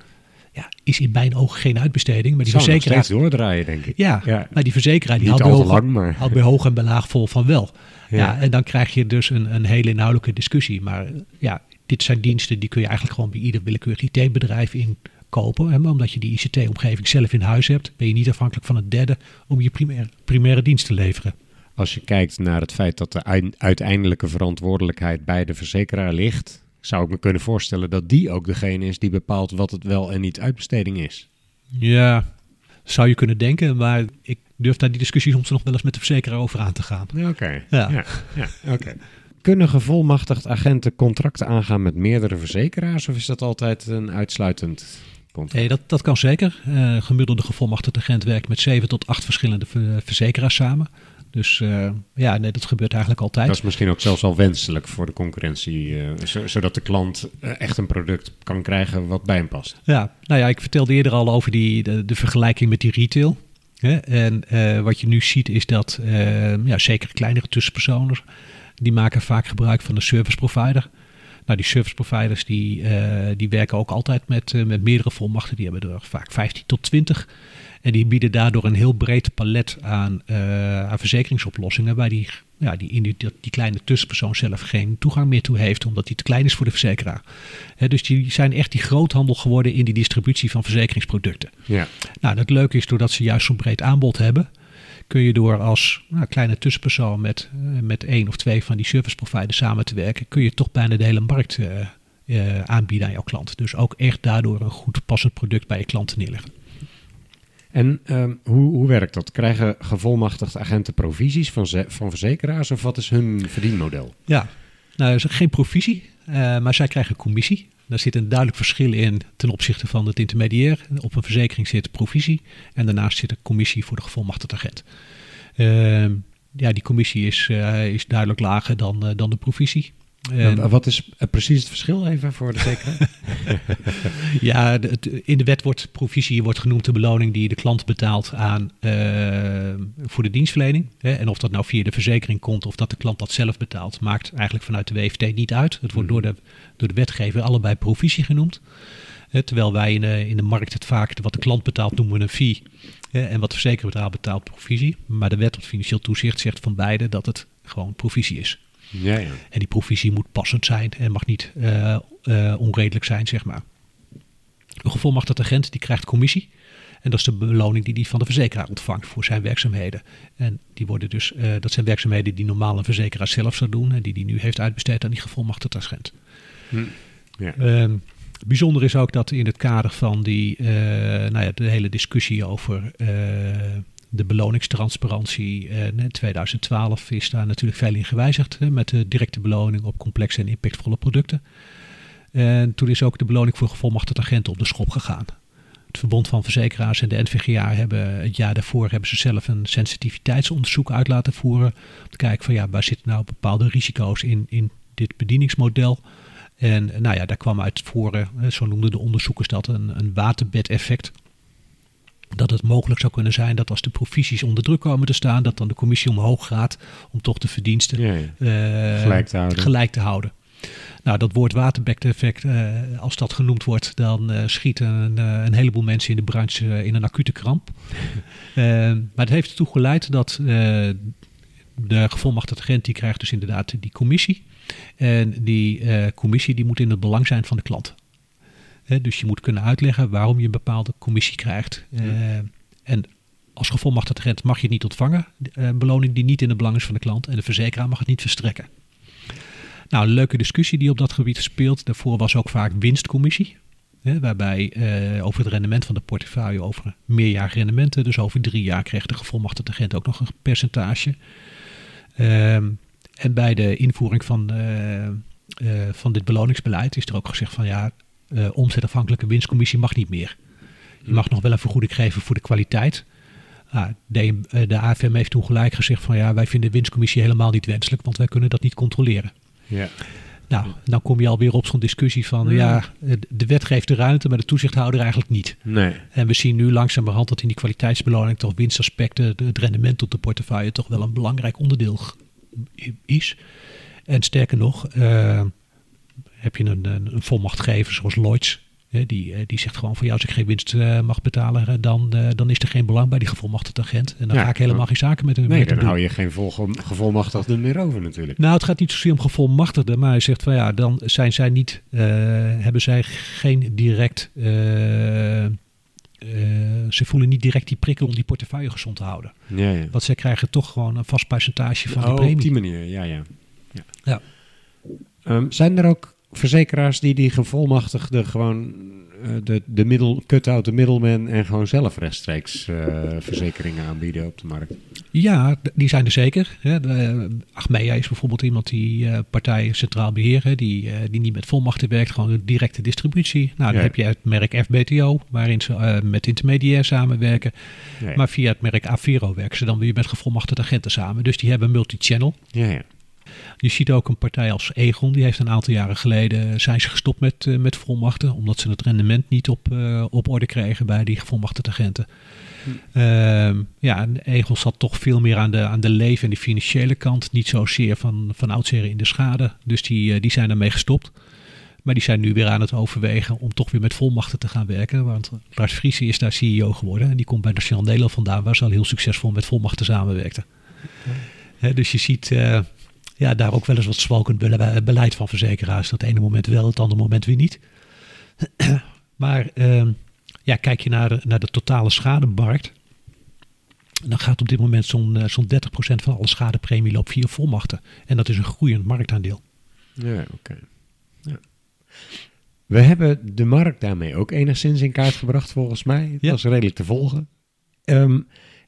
Ja. is in mijn ogen geen uitbesteding, maar die nog verzekeraar... steeds doordraaien, denk ik. Ja, Ja. maar die verzekeraar die had bij, hoog, lang, maar- had bij hoog en bij laag vol van wel. Ja. Ja. en dan krijg je dus een, een hele inhoudelijke discussie. Maar ja, dit zijn diensten die kun je eigenlijk gewoon bij ieder willekeurig IT-bedrijf inkopen. Hè, maar omdat je die ICT-omgeving zelf in huis hebt, ben je niet afhankelijk van een derde om je primaire, primaire dienst te leveren. Als je kijkt naar het feit dat de uiteindelijke verantwoordelijkheid bij de verzekeraar ligt, zou ik me kunnen voorstellen dat die ook degene is die bepaalt wat het wel en niet uitbesteding is. Ja, zou je kunnen denken, maar ik durf daar die discussie soms nog wel eens met de verzekeraar over aan te gaan. Oké. Ja. Ja. Ja, oké. Kunnen gevolmachtigd agenten contracten aangaan met meerdere verzekeraars of is dat altijd een uitsluitend contract? Nee, dat, dat kan zeker. Eh gemiddelde gevolmachtigde agent werkt met zeven tot acht verschillende ver- verzekeraars samen. Dus eh, ja, nee, dat gebeurt eigenlijk altijd. Dat is misschien ook zelfs al wenselijk voor de concurrentie, eh, zo- zodat de klant eh, echt een product kan krijgen wat bij hem past. Ja, nou ja, ik vertelde eerder al over die, de, de vergelijking met die retail. Hè? En wat je nu ziet is dat ja, zeker kleinere tussenpersonen, die maken vaak gebruik van de service provider. Nou, die service providers die, die werken ook altijd met, met meerdere volmachten. Die hebben er vaak 15 tot 20. En die bieden daardoor een heel breed palet aan, eh, aan verzekeringsoplossingen. Waar die, ja, die, die, die kleine tussenpersoon zelf geen toegang meer toe heeft. Omdat die te klein is voor de verzekeraar. Hè, dus die zijn echt die groothandel geworden in die distributie van verzekeringsproducten. Ja, Nou, het leuke is doordat ze juist zo'n breed aanbod hebben, kun je door als nou, kleine tussenpersoon met, eh, met één of twee van die service providers samen te werken, kun je toch bijna de hele markt eh, aanbieden aan jouw klant. Dus ook echt daardoor een goed passend product bij je klanten neerleggen. En ehm, hoe, hoe werkt dat? Krijgen gevolmachtigde agenten provisies van, van verzekeraars of wat is hun verdienmodel? Ja, nou, is geen provisie, eh, maar zij krijgen commissie. Daar zit een duidelijk verschil in ten opzichte van het intermediair. Op een verzekering zit provisie en daarnaast zit een commissie voor de gevolmachtigde agent. Ehm, ja, die commissie is, eh, is duidelijk lager dan, eh, dan de provisie. En- En wat is eh, precies het verschil even voor de zekerheid? Ja, de- in de wet wordt provisie wordt genoemd de beloning die de klant betaalt aan, eh, voor de dienstverlening. Hè. En of dat nou via de verzekering komt of dat de klant dat zelf betaalt, maakt eigenlijk vanuit de WFT niet uit. Het wordt door de, door de wetgever allebei provisie genoemd. Hè, terwijl wij in de, in de markt het vaak wat de klant betaalt noemen we een fee. Hè, en wat de verzekeraar betaalt provisie. Maar de wet op financieel toezicht zegt van beide dat het gewoon provisie is. Ja, ja. En die provisie moet passend zijn en mag niet eh, eh, onredelijk zijn, zeg maar. Een gevolmachtigde agent die krijgt commissie. En dat is de beloning die hij van de verzekeraar ontvangt voor zijn werkzaamheden. En die worden dus, eh, dat zijn werkzaamheden die normaal een verzekeraar zelf zou doen. En die hij nu heeft uitbesteed aan die gevolmachtigde agent. ja. Ehm, bijzonder is ook dat in het kader van die, nou ja, de hele discussie over de beloningstransparantie eh, in 2012 is daar natuurlijk veel in gewijzigd. Met de directe beloning op complexe en impactvolle producten. En toen is ook de beloning voor gevolmachtigde agenten op de schop gegaan. Het Verbond van Verzekeraars en de NVGA hebben het jaar daarvoor hebben ze zelf een sensitiviteitsonderzoek uit laten voeren. Om te kijken van ja, waar zitten nou bepaalde risico's in, in dit bedieningsmodel. En nou ja, daar kwam uit voren, zo noemden de onderzoekers dat, een, een waterbedeffect. Dat het mogelijk zou kunnen zijn dat als de provisies onder druk komen te staan, dat dan de commissie omhoog gaat om toch de verdiensten Ja, ja. eh, Gelijk te houden. gelijk te houden. Nou, dat woord waterbedeffect, eh als dat genoemd wordt, dan eh, schieten een, eh, een heleboel mensen in de branche in een acute kramp. Maar het heeft ertoe geleid dat eh, de gevolmachtigde agent die krijgt dus inderdaad die commissie. En die eh, commissie die moet in het belang zijn van de klant. Dus je moet kunnen uitleggen waarom je een bepaalde commissie krijgt. Eh, en als gevolmachtigde agent mag je het niet ontvangen, eh, een beloning die niet in het belang is van de klant. En de verzekeraar mag het niet verstrekken. Nou, een leuke discussie die op dat gebied speelt. Daarvoor was ook vaak winstcommissie. Hè, waarbij eh, over het rendement van de portefeuille over meerjarig rendementen, dus over drie jaar, kreeg de gevolmachtigde agent ook nog een percentage. Ehm, en bij de invoering van, eh, eh, van dit beloningsbeleid is er ook gezegd van ja, eh, omzetafhankelijke winstcommissie mag niet meer. Je mag nog wel een vergoeding geven voor de kwaliteit. Ah, de, eh, de AFM heeft toen gelijk gezegd van ja, wij vinden winstcommissie helemaal niet wenselijk, want wij kunnen dat niet controleren. Ja. Nou, dan kom je alweer op zo'n discussie van ja, eh, de wet geeft de ruimte, maar de toezichthouder eigenlijk niet. Nee. En we zien nu langzamerhand dat in die kwaliteitsbeloning toch winstaspecten, de- het rendement op de portefeuille toch wel een belangrijk onderdeel is. En sterker nog, eh, heb je een, een, een volmachtgever zoals Lloyds. hè, die, eh, die zegt gewoon van ja, als ik geen winst eh, mag betalen, dan, eh, dan is er geen belang bij die gevolmachtigde agent. En dan Ja, ga ik helemaal geen zaken met hem Nee, met dan doen. hou je geen gevolmachtigde meer over natuurlijk. Nou, het gaat niet zozeer om gevolmachtigden, maar hij zegt van ja, dan zijn zij niet, eh, hebben zij geen direct, ze voelen niet direct die prikkel om die portefeuille gezond te houden. Ja, ja. Want zij krijgen toch gewoon een vast percentage van die oh, premie. op die manier, ja, ja. ja. Ja. Ehm, zijn er ook verzekeraars die die gevolmachtigde gewoon eh, de, de middel, cut out de middleman en gewoon zelf rechtstreeks eh, verzekeringen aanbieden op de markt? Ja, die zijn er zeker. Hè. De, eh, Achmea is bijvoorbeeld iemand die eh, partij centraal beheer, hè, die, die niet met volmachten werkt, gewoon directe distributie. Nou, dan Ja. heb je het merk FBTO, waarin ze met intermediair samenwerken. Ja, ja. Maar via het merk Avero werken ze dan weer met gevolmachtigde agenten samen. Dus die hebben multi-channel. ja, ja. Je ziet ook een partij als Egon, die heeft een aantal jaren geleden zijn ze gestopt met, eh, met volmachten, omdat ze het rendement niet op, eh, op orde kregen bij die gevolmachtigde agenten. Ehm, ja, en Egon zat toch veel meer aan de, aan de leven en de financiële kant, niet zozeer van, van oudsher in de schade. Dus die, eh, die zijn daarmee gestopt. Maar die zijn nu weer aan het overwegen om toch weer met volmachten te gaan werken. Want Lars Friese is daar CEO geworden. En die komt bij Nationaal Nederland vandaan, waar ze al heel succesvol met volmachten samenwerkten. Dus je ziet eh, ja, daar ook wel eens wat zwalkend bele- beleid van verzekeraars. Dat ene moment wel, het andere moment weer niet. maar ehm, ja, kijk je naar de, naar de totale schademarkt. Dan gaat op dit moment zo'n eh, zo'n 30% van alle schadepremie loopt via volmachten. En dat is een groeiend marktaandeel. Ja, oké. Ja. We hebben de markt daarmee ook enigszins in kaart gebracht, volgens mij. Het Ja. was redelijk te volgen. Ehm,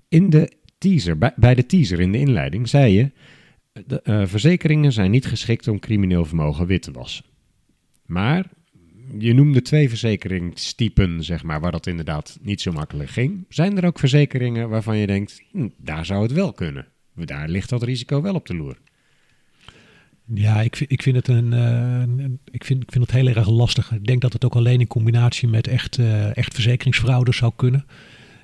in de teaser, bij, bij de teaser in de inleiding, zei je... De, eh, verzekeringen zijn niet geschikt om crimineel vermogen wit te wassen. Maar je noemde twee verzekeringstypen, zeg maar, waar dat inderdaad niet zo makkelijk ging. Zijn er ook verzekeringen waarvan je denkt, hm, daar zou het wel kunnen? Daar ligt dat risico wel op de loer. Ja, ik vind, ik vind het een, eh, een- ik vind, ik vind het heel erg lastig. Ik denk dat het ook alleen in combinatie met echt, eh, echt verzekeringsfraude zou kunnen.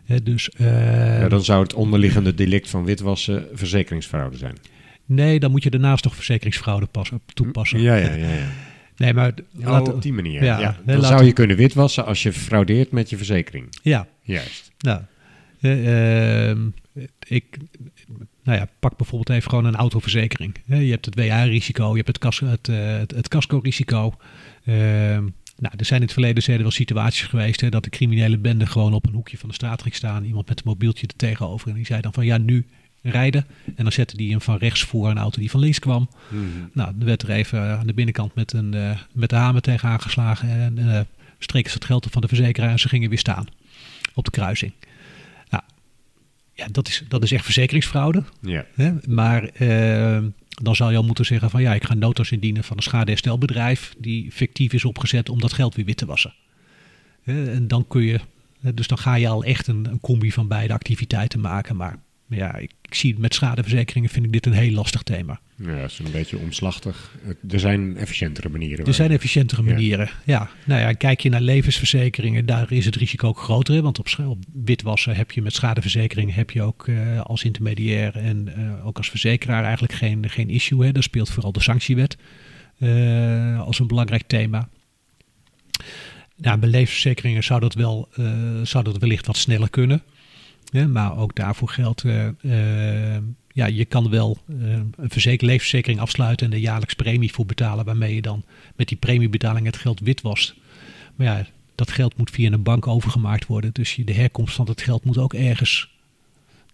Hè, dus Ja, dan zou het onderliggende delict van witwassen verzekeringsfraude zijn. Nee, dan moet je daarnaast toch verzekeringsfraude passen, toepassen. Ja, ja, ja. ja. Nee, maar Oh, laten- op die manier. Ja, Dan zou je kunnen witwassen als je fraudeert met je verzekering. ja, Juist. nou, eh, ehm, ik, nou ja, pak bijvoorbeeld even gewoon een autoverzekering. Hè, Je hebt het WA-risico, je hebt het, cas, het, eh, het, het casco-risico. Ehm, nou, er zijn in het verleden zeker wel situaties geweest hè, dat de criminele bende gewoon op een hoekje van de straat ging staan. Iemand met een mobieltje er tegenover. En die zei dan van ja, nu rijden. En dan zette die hem van rechts voor een auto die van links kwam. Nou, dan werd er even aan de binnenkant met, een, eh, met de hamer tegen aangeslagen. En eh streken ze het geld op van de verzekeraar en ze gingen weer staan op de kruising. Nou, ja, dat is, dat is echt verzekeringsfraude. Ja. Hè? Maar eh, dan zou je al moeten zeggen van ja, ik ga notas indienen van een schadeherstelbedrijf die fictief is opgezet om dat geld weer wit te wassen. En dan kun je, dus dan ga je al echt een, een combi van beide activiteiten maken. Maar ja, ik, ik zie met schadeverzekeringen vind ik dit een heel lastig thema. Ja, dat is een beetje omslachtig. Het- Er zijn efficiëntere manieren. Er zijn efficiëntere manieren. Ja. nou ja, kijk je naar levensverzekeringen, daar is het risico ook groter. hè, Want op, op witwassen heb je met schadeverzekering heb je ook eh, als intermediair en eh, ook als verzekeraar eigenlijk geen, geen issue. Hè. Daar speelt vooral de sanctiewet eh, als een belangrijk thema. Nou, bij levensverzekeringen zou dat, wel, zou dat wellicht wat sneller kunnen. Ja, maar ook daarvoor geldt, eh, eh, ja, je kan wel eh, een verzeker, levensverzekering afsluiten en er jaarlijks premie voor betalen, waarmee je dan met die premiebetaling het geld witwast. Maar ja, dat geld moet via een bank overgemaakt worden. Dus de herkomst van het geld moet ook ergens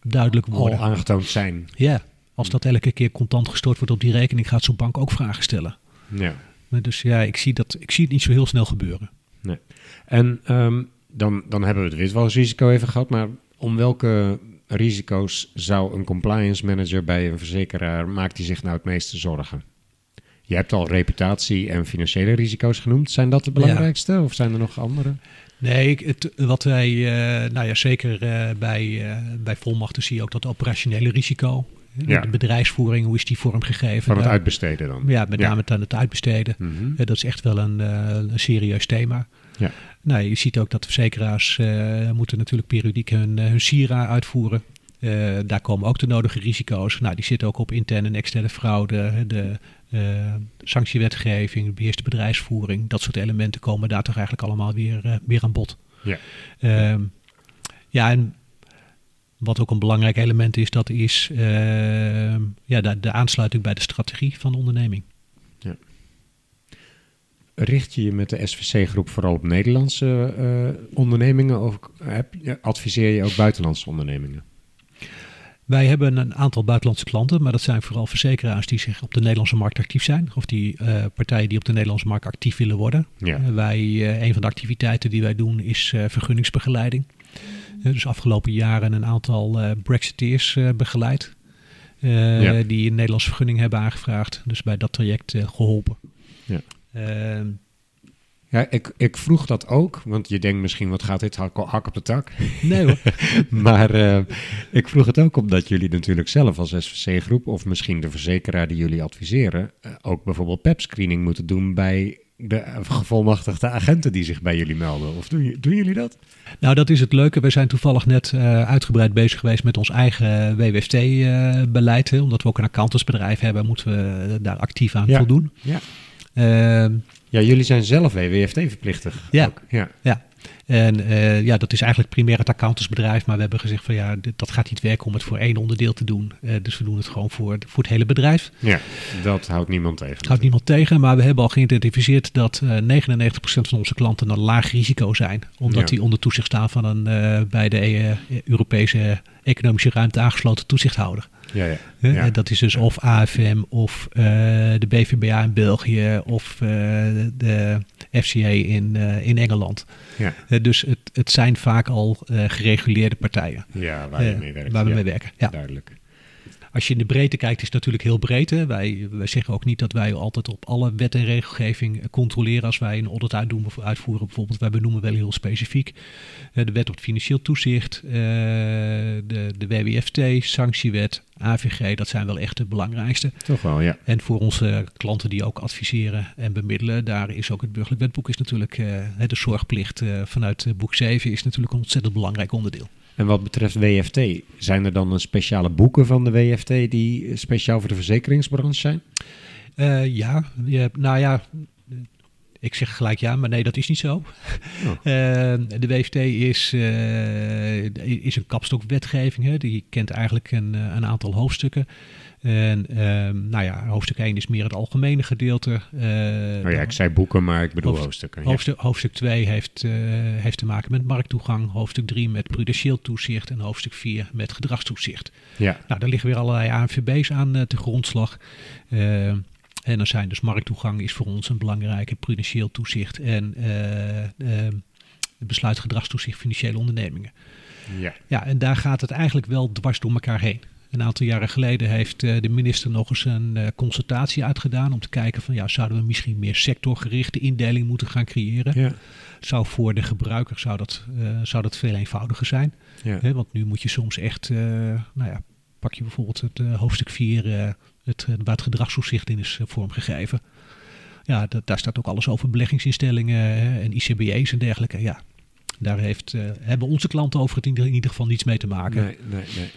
duidelijk al worden. aangetoond zijn. Ja, als dat elke keer contant gestort wordt op die rekening, gaat zo'n bank ook vragen stellen. Ja. Maar dus ja, ik zie, dat, ik zie het niet zo heel snel gebeuren. Nee. En ehm, dan, dan hebben we het witwasrisico even gehad, maar om welke risico's zou een compliance manager bij een verzekeraar, maakt hij zich nou het meeste zorgen? Je hebt al reputatie en financiële risico's genoemd. Zijn dat de belangrijkste of zijn er nog andere? Nee, het, wat wij, eh, nou ja, zeker eh, bij, eh, bij volmachten zie je ook dat operationele risico. Ja. De bedrijfsvoering, hoe is die vormgegeven? Van het uitbesteden dan? Ja, met name aan het uitbesteden. Mhm. Dat is echt wel een, een serieus thema. Ja. Nou, je ziet ook dat de verzekeraars eh, moeten natuurlijk periodiek hun, eh, hun SIRA uitvoeren. Eh, daar komen ook de nodige risico's. Nou, die zitten ook op interne en externe fraude, de sanctiewetgeving, de beheerste bedrijfsvoering. Dat soort elementen komen daar toch eigenlijk allemaal weer, weer aan bod. Ja. Ehm, ja, en wat ook een belangrijk element is, dat is ehm, ja, de, de aansluiting bij de strategie van de onderneming. Richt je je met de SVC-groep vooral op Nederlandse eh, ondernemingen of adviseer je ook buitenlandse ondernemingen? Wij hebben een aantal buitenlandse klanten, maar dat zijn vooral verzekeraars die zich op de Nederlandse markt actief zijn. Of die eh, partijen die op de Nederlandse markt actief willen worden. Ja. Eh, wij, een van de activiteiten die wij doen is vergunningsbegeleiding. Dus afgelopen jaren een aantal Brexiteers begeleid. Ja. Die een Nederlandse vergunning hebben aangevraagd. Dus bij dat traject eh, geholpen. Ja. Ehm, Ja, ik, ik vroeg dat ook, want je denkt misschien, wat gaat dit hak, hak op de tak? nee hoor. maar eh, ik vroeg het ook omdat jullie natuurlijk zelf als SVC-groep, of misschien de verzekeraar die jullie adviseren, eh, ook bijvoorbeeld PEP-screening moeten doen bij de eh, gevolmachtigde agenten die zich bij jullie melden. Of doen, jullie dat? Nou, dat is het leuke. We zijn toevallig net eh, uitgebreid bezig geweest met ons eigen WWFT-beleid. omdat we ook een accountantsbedrijf hebben, moeten we eh, daar actief aan Ja. voldoen. Ja. Ehm, Ja, jullie zijn zelf WWFT-verplichtig. Ja. Ook. ja. ja. En eh, ja, dat is eigenlijk primair het accountantsbedrijf. Maar we hebben gezegd van ja, dit- dat gaat niet werken om het voor één onderdeel te doen. Eh, dus we doen het gewoon voor, voor het hele bedrijf. Ja, dat houdt niemand tegen. Houdt niemand tegen, maar we hebben al geïdentificeerd dat eh 99% van onze klanten een laag risico zijn. Omdat Ja. die onder toezicht staan van een bij de Europese economische ruimte aangesloten toezichthouder. Ja, ja. Ja. En Dat is dus of AFM of eh, de BVBA in België of eh, de FCA in, eh, in Engeland. Ja. Dus het, het zijn vaak al gereguleerde partijen ja, waar mee waar we mee werken. Ja. Duidelijk. Als je in de breedte kijkt, is het natuurlijk heel breed. Hè? Wij, wij zeggen ook niet dat wij altijd op alle wet en regelgeving eh, controleren als wij een audit uitdoen, uitvoeren. Bijvoorbeeld, wij benoemen wel heel specifiek eh, de wet op het financieel toezicht, eh, de, de WWFT, sanctiewet, AVG. Dat zijn wel echt de belangrijkste. Toch wel, ja. En voor onze klanten die ook adviseren en bemiddelen, daar is ook het burgerlijk wetboek is natuurlijk, de zorgplicht vanuit boek 7 is natuurlijk een ontzettend belangrijk onderdeel. En wat betreft WFT, zijn er dan een speciale boeken van de WFT die speciaal voor de verzekeringsbranche zijn? Eh, ja, nou ja, ik zeg gelijk ja, maar nee, dat is niet zo. Oh. Eh, de WFT is, eh, is een kapstokwetgeving. Hè? Die kent eigenlijk een, eh, een aantal hoofdstukken. En ehm, nou ja, hoofdstuk 1 is meer het algemene gedeelte. Nou ja, ik zei boeken, maar ik bedoel Hoofd- hoofdstukken. ja. Hoofdstuk, hoofdstuk 2 heeft, eh, heeft te maken met markttoegang. Hoofdstuk 3 met prudentieel toezicht. En hoofdstuk 4 met gedragstoezicht. Ja, Nou, daar liggen weer allerlei ANVB's aan te grondslag. En dan zijn dus markttoegang is voor ons een belangrijke prudentieel toezicht en eh, eh, besluit gedragstoezicht financiële ondernemingen. ja. Ja, en daar gaat het eigenlijk wel dwars door elkaar heen. Een aantal jaren geleden heeft eh, de minister nog eens een eh, consultatie uitgedaan om te kijken van ja, zouden we misschien meer sectorgerichte indeling moeten gaan creëren? ja. Zou voor de gebruiker zou dat, zou dat veel eenvoudiger zijn? ja. Want nu moet je soms echt, nou ja, pak je bijvoorbeeld het hoofdstuk 4, eh, het, eh, waar het gedragstoezicht in is eh, vormgegeven. Ja, dat, daar staat ook alles over beleggingsinstellingen en ICB's en dergelijke. Ja, daar heeft, eh, hebben onze klanten over het in ieder, geval niets mee te maken. Nee, nee, nee.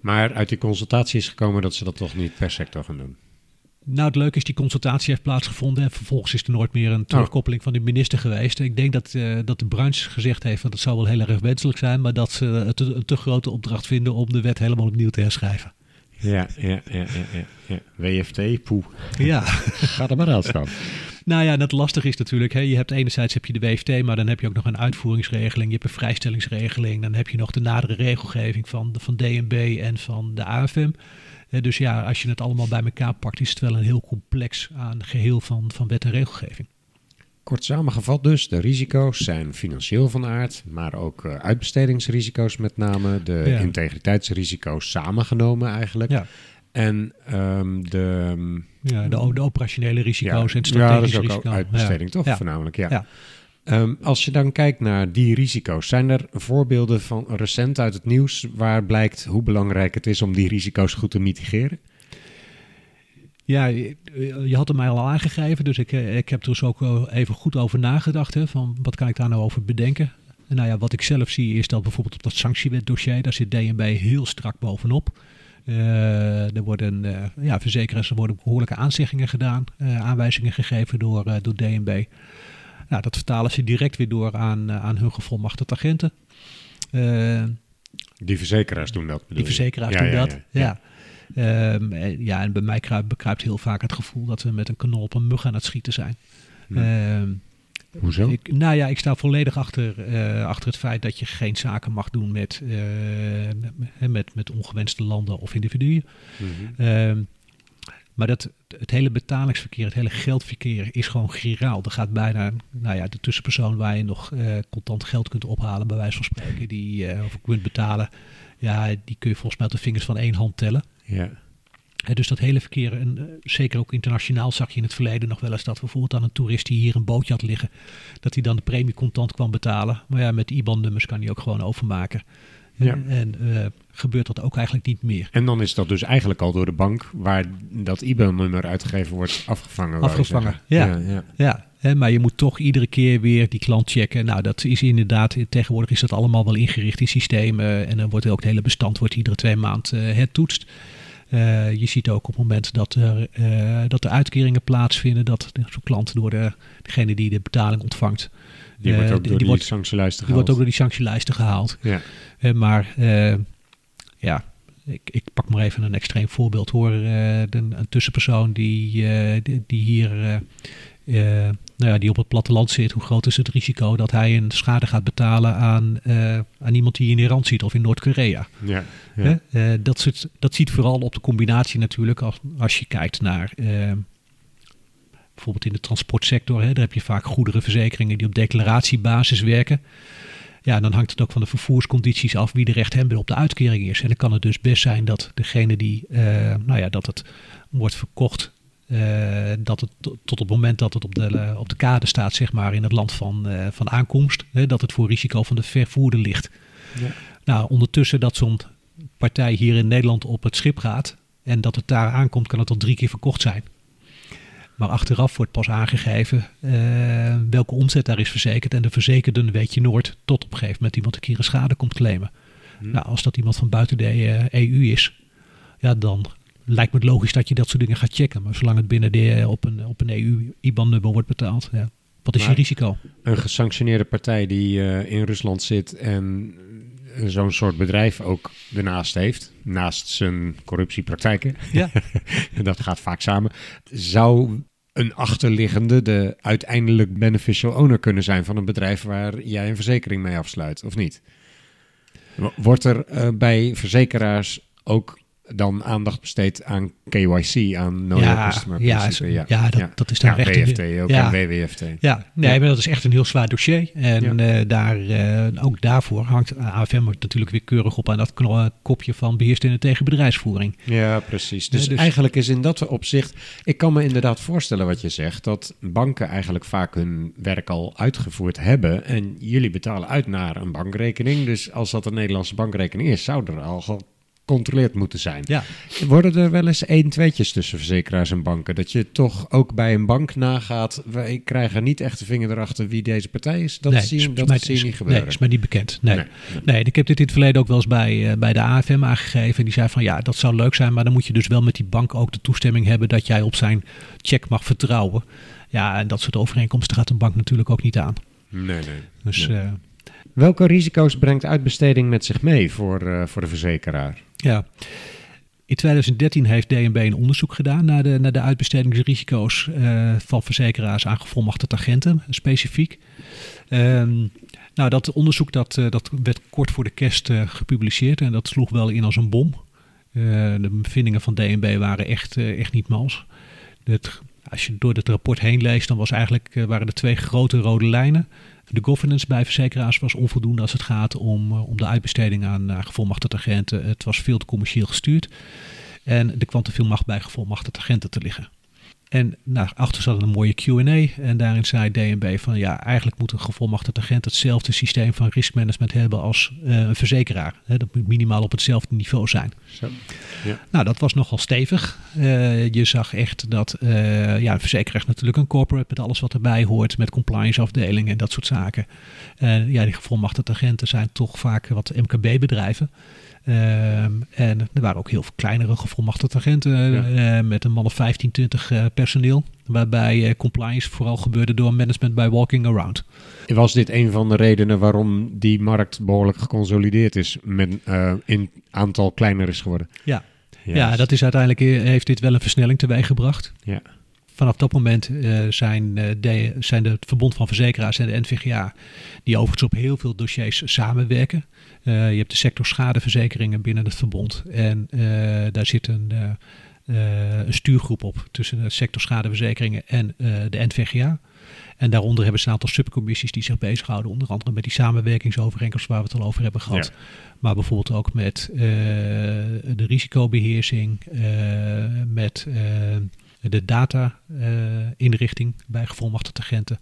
Maar uit die consultatie is gekomen dat ze dat toch niet per sector gaan doen. Nou, het leuke is, die consultatie heeft plaatsgevonden en vervolgens is er nooit meer een terugkoppeling van de minister geweest. Ik denk dat, dat de branche gezegd heeft dat het zou wel heel erg wenselijk zijn, maar dat ze het een te grote opdracht vinden om de wet helemaal opnieuw te herschrijven. Ja, ja, ja, ja, ja. WFT, poeh. Ja. Ga er maar aan staan. Nou ja, dat lastig is natuurlijk. Hè. Je hebt enerzijds heb je de WFT, maar dan heb je ook nog een uitvoeringsregeling. Je hebt een vrijstellingsregeling. Dan heb je nog de nadere regelgeving van, van DNB en van de AFM. Dus ja, als je het allemaal bij elkaar pakt, is het wel een heel complex aan geheel van, van wet en regelgeving. Kort samengevat dus, de risico's zijn financieel van aard, maar ook eh, uitbestedingsrisico's met name, de Ja. integriteitsrisico's samengenomen eigenlijk. Ja, En ehm, de... ehm, ja de, de operationele risico's ja, en het ja, dat is strategische ook uitbesteding, toch? Voornamelijk, ja. Ja. Ehm, als je dan kijkt naar die risico's, zijn er voorbeelden van recent uit het nieuws waar blijkt hoe belangrijk het is om die risico's goed te mitigeren? Ja, je had het mij al aangegeven, dus ik, eh, ik heb er dus ook even goed over nagedacht. Hè, van wat kan ik daar nou over bedenken? En nou ja, wat ik zelf zie is dat bijvoorbeeld op dat sanctiewetdossier, daar zit DNB heel strak bovenop. Uh, er worden, uh, ja, verzekeraars, er worden behoorlijke aanzeggingen gedaan, uh, aanwijzingen gegeven door, door DNB. Nou, dat vertalen ze direct weer door aan, aan hun gevolmachtigde agenten. die verzekeraars doen dat. Die verzekeraars ja, doen ja, dat, ja, ja. Ja. Um, ja, en bij mij kruipt, bekruipt heel vaak het gevoel dat we met een kanon op een mug aan het schieten zijn. Hm. Um, Hoezo? Ik, nou ja, ik sta volledig achter, uh, achter het feit dat je geen zaken mag doen met, uh, met, met, met, ongewenste landen of individuen. Mhm. Mm-hmm. maar dat, het hele betalingsverkeer, het hele geldverkeer is gewoon giraal. Er gaat bijna, nou ja, de tussenpersoon waar je nog uh, contant geld kunt ophalen, bij wijze van spreken, die of kunt betalen, ja, die kun je volgens mij op de vingers van één hand tellen. Ja. He, dus dat hele verkeer, en uh, zeker ook internationaal zag je in het verleden nog wel eens dat bijvoorbeeld aan een toerist die hier een bootje had liggen, dat hij dan de premie contant kwam betalen. Maar ja, met IBAN-nummers kan hij ook gewoon overmaken. Ja. En, en uh, gebeurt dat ook eigenlijk niet meer. En dan is dat dus eigenlijk al door de bank waar dat IBAN-nummer uitgegeven wordt afgevangen. Afgevangen, ja. ja, ja. ja. He, maar je moet toch iedere keer weer die klant checken. Nou, dat is inderdaad, tegenwoordig is dat allemaal wel ingericht in systemen. En dan wordt ook het hele bestand wordt iedere twee maanden uh, hertoetst. Uh, je ziet ook op het moment dat er, uh, dat er uitkeringen plaatsvinden, dat zo'n klant door de, degene die de betaling ontvangt. Die wordt ook uh, door die, wordt, sanctielijsten die gehaald. wordt ook door die sanctielijsten gehaald. Ja. maar ja, ik, ik, pak maar even een extreem voorbeeld hoor. De, een tussenpersoon die, die, die hier nou ja, die op het platteland zit, hoe groot is het risico dat hij een schade gaat betalen aan, uh, aan iemand die in Iran zit of in Noord-Korea? Ja, ja. Uh, dat, soort, dat ziet vooral op de combinatie natuurlijk als, als je kijkt naar bijvoorbeeld in de transportsector. Hè, daar heb je vaak goederenverzekeringen die op declaratiebasis werken. Ja, dan hangt het ook van de vervoerscondities af wie de rechthebber op de uitkering is. En dan kan het dus best zijn dat degene die, nou ja, dat het wordt verkocht dat het tot op het moment dat het op de, uh, op de kade staat, zeg maar, in het land van, uh, van aankomst, hè, dat het voor risico van de vervoerder ligt. Ja. Nou, ondertussen dat zo'n partij hier in Nederland op het schip gaat en dat het daar aankomt, kan het al drie keer verkocht zijn. Maar achteraf wordt pas aangegeven welke omzet daar is verzekerd. En de verzekerden weet je nooit tot op een gegeven moment iemand een keer een schade komt claimen. Hm. Nou, als dat iemand van buiten de EU is, ja, dan lijkt me het logisch dat je dat soort dingen gaat checken. Maar zolang het binnen de, op een, op een EU-IBAN-nummer wordt betaald, ja. wat is Maar je risico? Een gesanctioneerde partij die uh, in Rusland zit en zo'n soort bedrijf ook ernaast heeft, naast zijn corruptiepraktijken, ja. dat gaat vaak samen, zou een achterliggende de uiteindelijk beneficial owner kunnen zijn van een bedrijf waar jij een verzekering mee afsluit, of niet? Wordt er uh, bij verzekeraars ook dan aandacht besteed aan KYC, aan know ja, customer ja, principe. Ja, ja, dat, dat is daar ja, echt... WFT ook ja. en WWFT. Ja, nee, maar dat is echt een heel zwaar dossier. En uh, daar, uh, ook daarvoor hangt AFM natuurlijk weer keurig op aan dat kopje van beheerstende tegen bedrijfsvoering. Ja, precies. Dus, dus eigenlijk is in dat opzicht... Ik kan me inderdaad voorstellen wat je zegt... dat banken eigenlijk vaak hun werk al uitgevoerd hebben... en jullie betalen uit naar een bankrekening. Dus als dat een Nederlandse bankrekening is... zou er al gecontroleerd moeten zijn. Ja. Worden er wel eens één tweetjes tussen verzekeraars en banken? Dat je toch ook bij een bank nagaat... wij krijgen niet echt de vinger erachter wie deze partij is? Dat nee, zie je, dat mij, zie je niet gebeuren. Nee, is mij niet bekend. Nee. Nee, Nee. nee. ik heb dit in het verleden ook wel eens bij, uh, bij de AFM aangegeven. En die zei van ja, dat zou leuk zijn... maar dan moet je dus wel met die bank ook de toestemming hebben... dat jij op zijn check mag vertrouwen. Ja, en dat soort overeenkomsten gaat een bank natuurlijk ook niet aan. Nee, nee. Dus... Uh, Welke risico's brengt uitbesteding met zich mee voor, uh, voor de verzekeraar? Ja, in 2013 heeft DNB een onderzoek gedaan naar de, naar de uitbestedingsrisico's uh, van verzekeraars aan gevolmachtigde agenten, specifiek. Um, nou, dat onderzoek dat, uh, dat werd kort voor de kerst uh, gepubliceerd en dat sloeg wel in als een bom. de bevindingen van DNB waren echt, echt niet mals. Als je door het rapport heen leest, dan was eigenlijk, waren er twee grote rode lijnen. De governance bij verzekeraars was onvoldoende als het gaat om, om de uitbesteding aan uh, gevolmachtigde agenten. Het was veel te commercieel gestuurd. En er kwam te veel macht bij gevolmachtigde agenten te liggen. En nou, achter zat een mooie Q&A en daarin zei DNB van ja, eigenlijk moet een gevolmachtigd agent hetzelfde systeem van risk management hebben als eh, een verzekeraar. Dat moet minimaal op hetzelfde niveau zijn. Zo. Ja. Nou, dat was nogal stevig. Eh, je zag echt dat eh, ja, een verzekeraar is natuurlijk een corporate met alles wat erbij hoort, met compliance afdelingen en dat soort zaken. En ja, die gevolmachtigde agenten zijn toch vaak wat MKB-bedrijven. Ehm, en er waren ook heel veel kleinere gevolmachtigde agenten Ja. eh, met een man of 15, 20 eh, personeel. Waarbij eh, compliance vooral gebeurde door management bij walking around. Was dit een van de redenen waarom die markt behoorlijk geconsolideerd is, met eh, in aantal kleiner is geworden? Ja, ja, dat is uiteindelijk eh, heeft dit wel een versnelling teweeg gebracht. Ja. Vanaf dat moment eh, zijn, eh, de, zijn de, het Verbond van Verzekeraars en de NVGA, die overigens op heel veel dossiers samenwerken. Eh, je hebt de sector schadeverzekeringen binnen het verbond. En daar zit een, een stuurgroep op tussen de sector schadeverzekeringen en de NVGA. En daaronder hebben ze een aantal subcommissies die zich bezighouden, onder andere met die samenwerkingsovereenkomst waar we het al over hebben gehad. Ja. Maar bijvoorbeeld ook met de risicobeheersing, eh, met de data-inrichting bij gevolmachtigde agenten.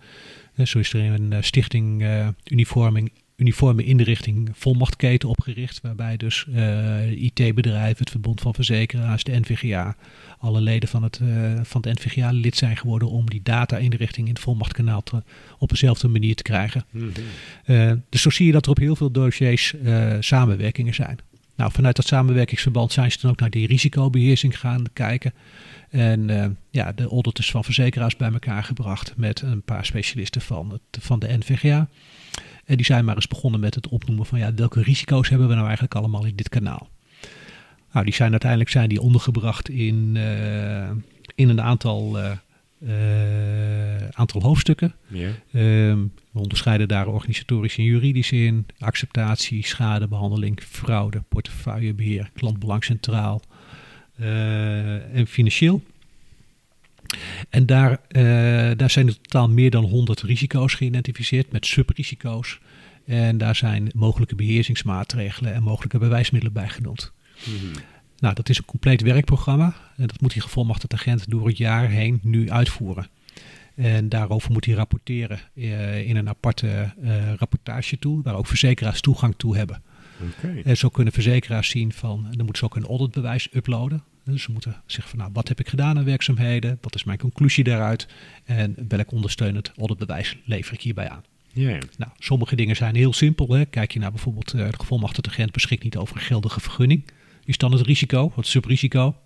Eh, zo is er een eh, stichting eh, uniforming, uniforme inrichting volmachtketen opgericht, waarbij dus eh, IT-bedrijven, het Verbond van Verzekeraars, de NVGA, alle leden van het, eh, van het NVGA lid zijn geworden om die data-inrichting in het volmachtkanaal te, op dezelfde manier te krijgen. Mhm. Eh, dus zo zie je dat er op heel veel dossiers eh, samenwerkingen zijn. Nou, vanuit dat samenwerkingsverband zijn ze dan ook naar die risicobeheersing gaan kijken. En eh, ja, de auditors van verzekeraars bij elkaar gebracht met een paar specialisten van, van de NVGA. En die zijn maar eens begonnen met het opnoemen van ja, welke risico's hebben we nou eigenlijk allemaal in dit kanaal. Nou, die zijn uiteindelijk zijn die ondergebracht in, eh, in een aantal, eh, aantal hoofdstukken. Ja. Ehm, we onderscheiden daar organisatorisch en juridisch in, acceptatie, schadebehandeling, fraude, portefeuillebeheer, klantbelang centraal eh, en financieel. En daar, eh, daar zijn in totaal meer dan 100 risico's geïdentificeerd met subrisico's. En daar zijn mogelijke beheersingsmaatregelen en mogelijke bewijsmiddelen bij genoemd. Mhm. Nou, dat is een compleet werkprogramma. En dat moet die gevolmachtigde agent door het jaar heen nu uitvoeren. En daarover moet hij rapporteren eh, in een aparte eh rapportagetool, waar ook verzekeraars toegang toe hebben. Oké. En zo kunnen verzekeraars zien van, dan moeten ze ook een auditbewijs uploaden. Dus ze moeten zeggen van, nou, wat heb ik gedaan aan werkzaamheden? Wat is mijn conclusie daaruit? En welk ondersteunend auditbewijs lever ik hierbij aan? Ja, ja. Nou, sommige dingen zijn heel simpel. Hè. Kijk je naar bijvoorbeeld eh, de gevolmachtigde agent beschikt niet over een geldige vergunning. Is dan het risico, het subrisico.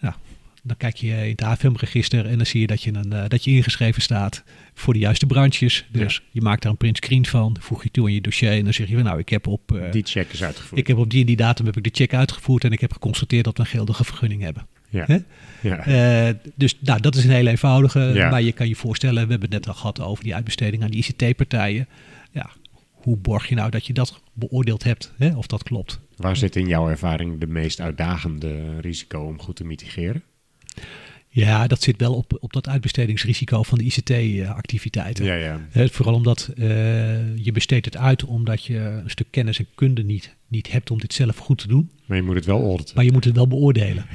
Nou, dan kijk je in het AFM-register en dan zie je dat je, een, eh, dat je ingeschreven staat voor de juiste branches. Dus je maakt daar een print screen van, voeg je toe in je dossier en dan zeg je van nou, ik heb op, eh, Die check is uitgevoerd. ik heb op die en die datum heb ik de check uitgevoerd en ik heb geconstateerd dat we een geldige vergunning hebben. ja. Hè? Ja. Eh, dus nou, dat is een heel eenvoudige. Ja. Maar je kan je voorstellen, we hebben het net al gehad over die uitbesteding aan die ICT-partijen. Ja, hoe borg je nou dat je dat beoordeeld hebt, hè, of dat klopt? Waar zit in jouw ervaring de meest uitdagende risico om goed te mitigeren? Ja, dat zit wel op, op dat uitbestedingsrisico van de ICT-activiteiten. Ja, ja. Vooral omdat eh, je besteedt het uit omdat je een stuk kennis en kunde niet, niet hebt om dit zelf goed te doen. Maar je moet het wel auditen. Maar je moet het wel beoordelen.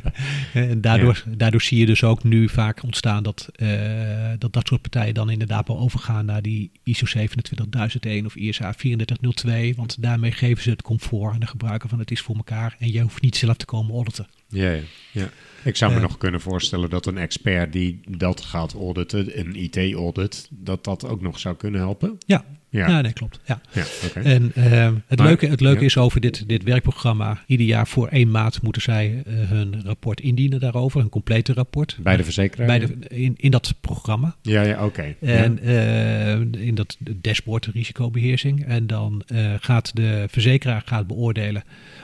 en daardoor, daardoor zie je dus ook nu vaak ontstaan dat, eh, dat dat soort partijen dan inderdaad wel overgaan naar die ISO 27001 of ISA 3402. Want daarmee geven ze het comfort aan de gebruiker van het is voor elkaar. En je hoeft niet zelf te komen auditen. Ja, ja. ja. Ik zou me nog kunnen voorstellen dat een expert die dat gaat auditen, een IT-audit, dat dat ook nog zou kunnen helpen. Ja, Ja, ja. nee, klopt. Ja. ja. En eh, het Maar- leuke, het leuke ja. is over dit, dit werkprogramma. Ieder jaar voor één maand moeten zij eh, hun rapport indienen daarover. Een complete rapport. Bij de verzekeraar? Bij de, in, in dat programma. Ja, ja, oké. En eh, in dat dashboard risicobeheersing. En dan gaat de verzekeraar gaat beoordelen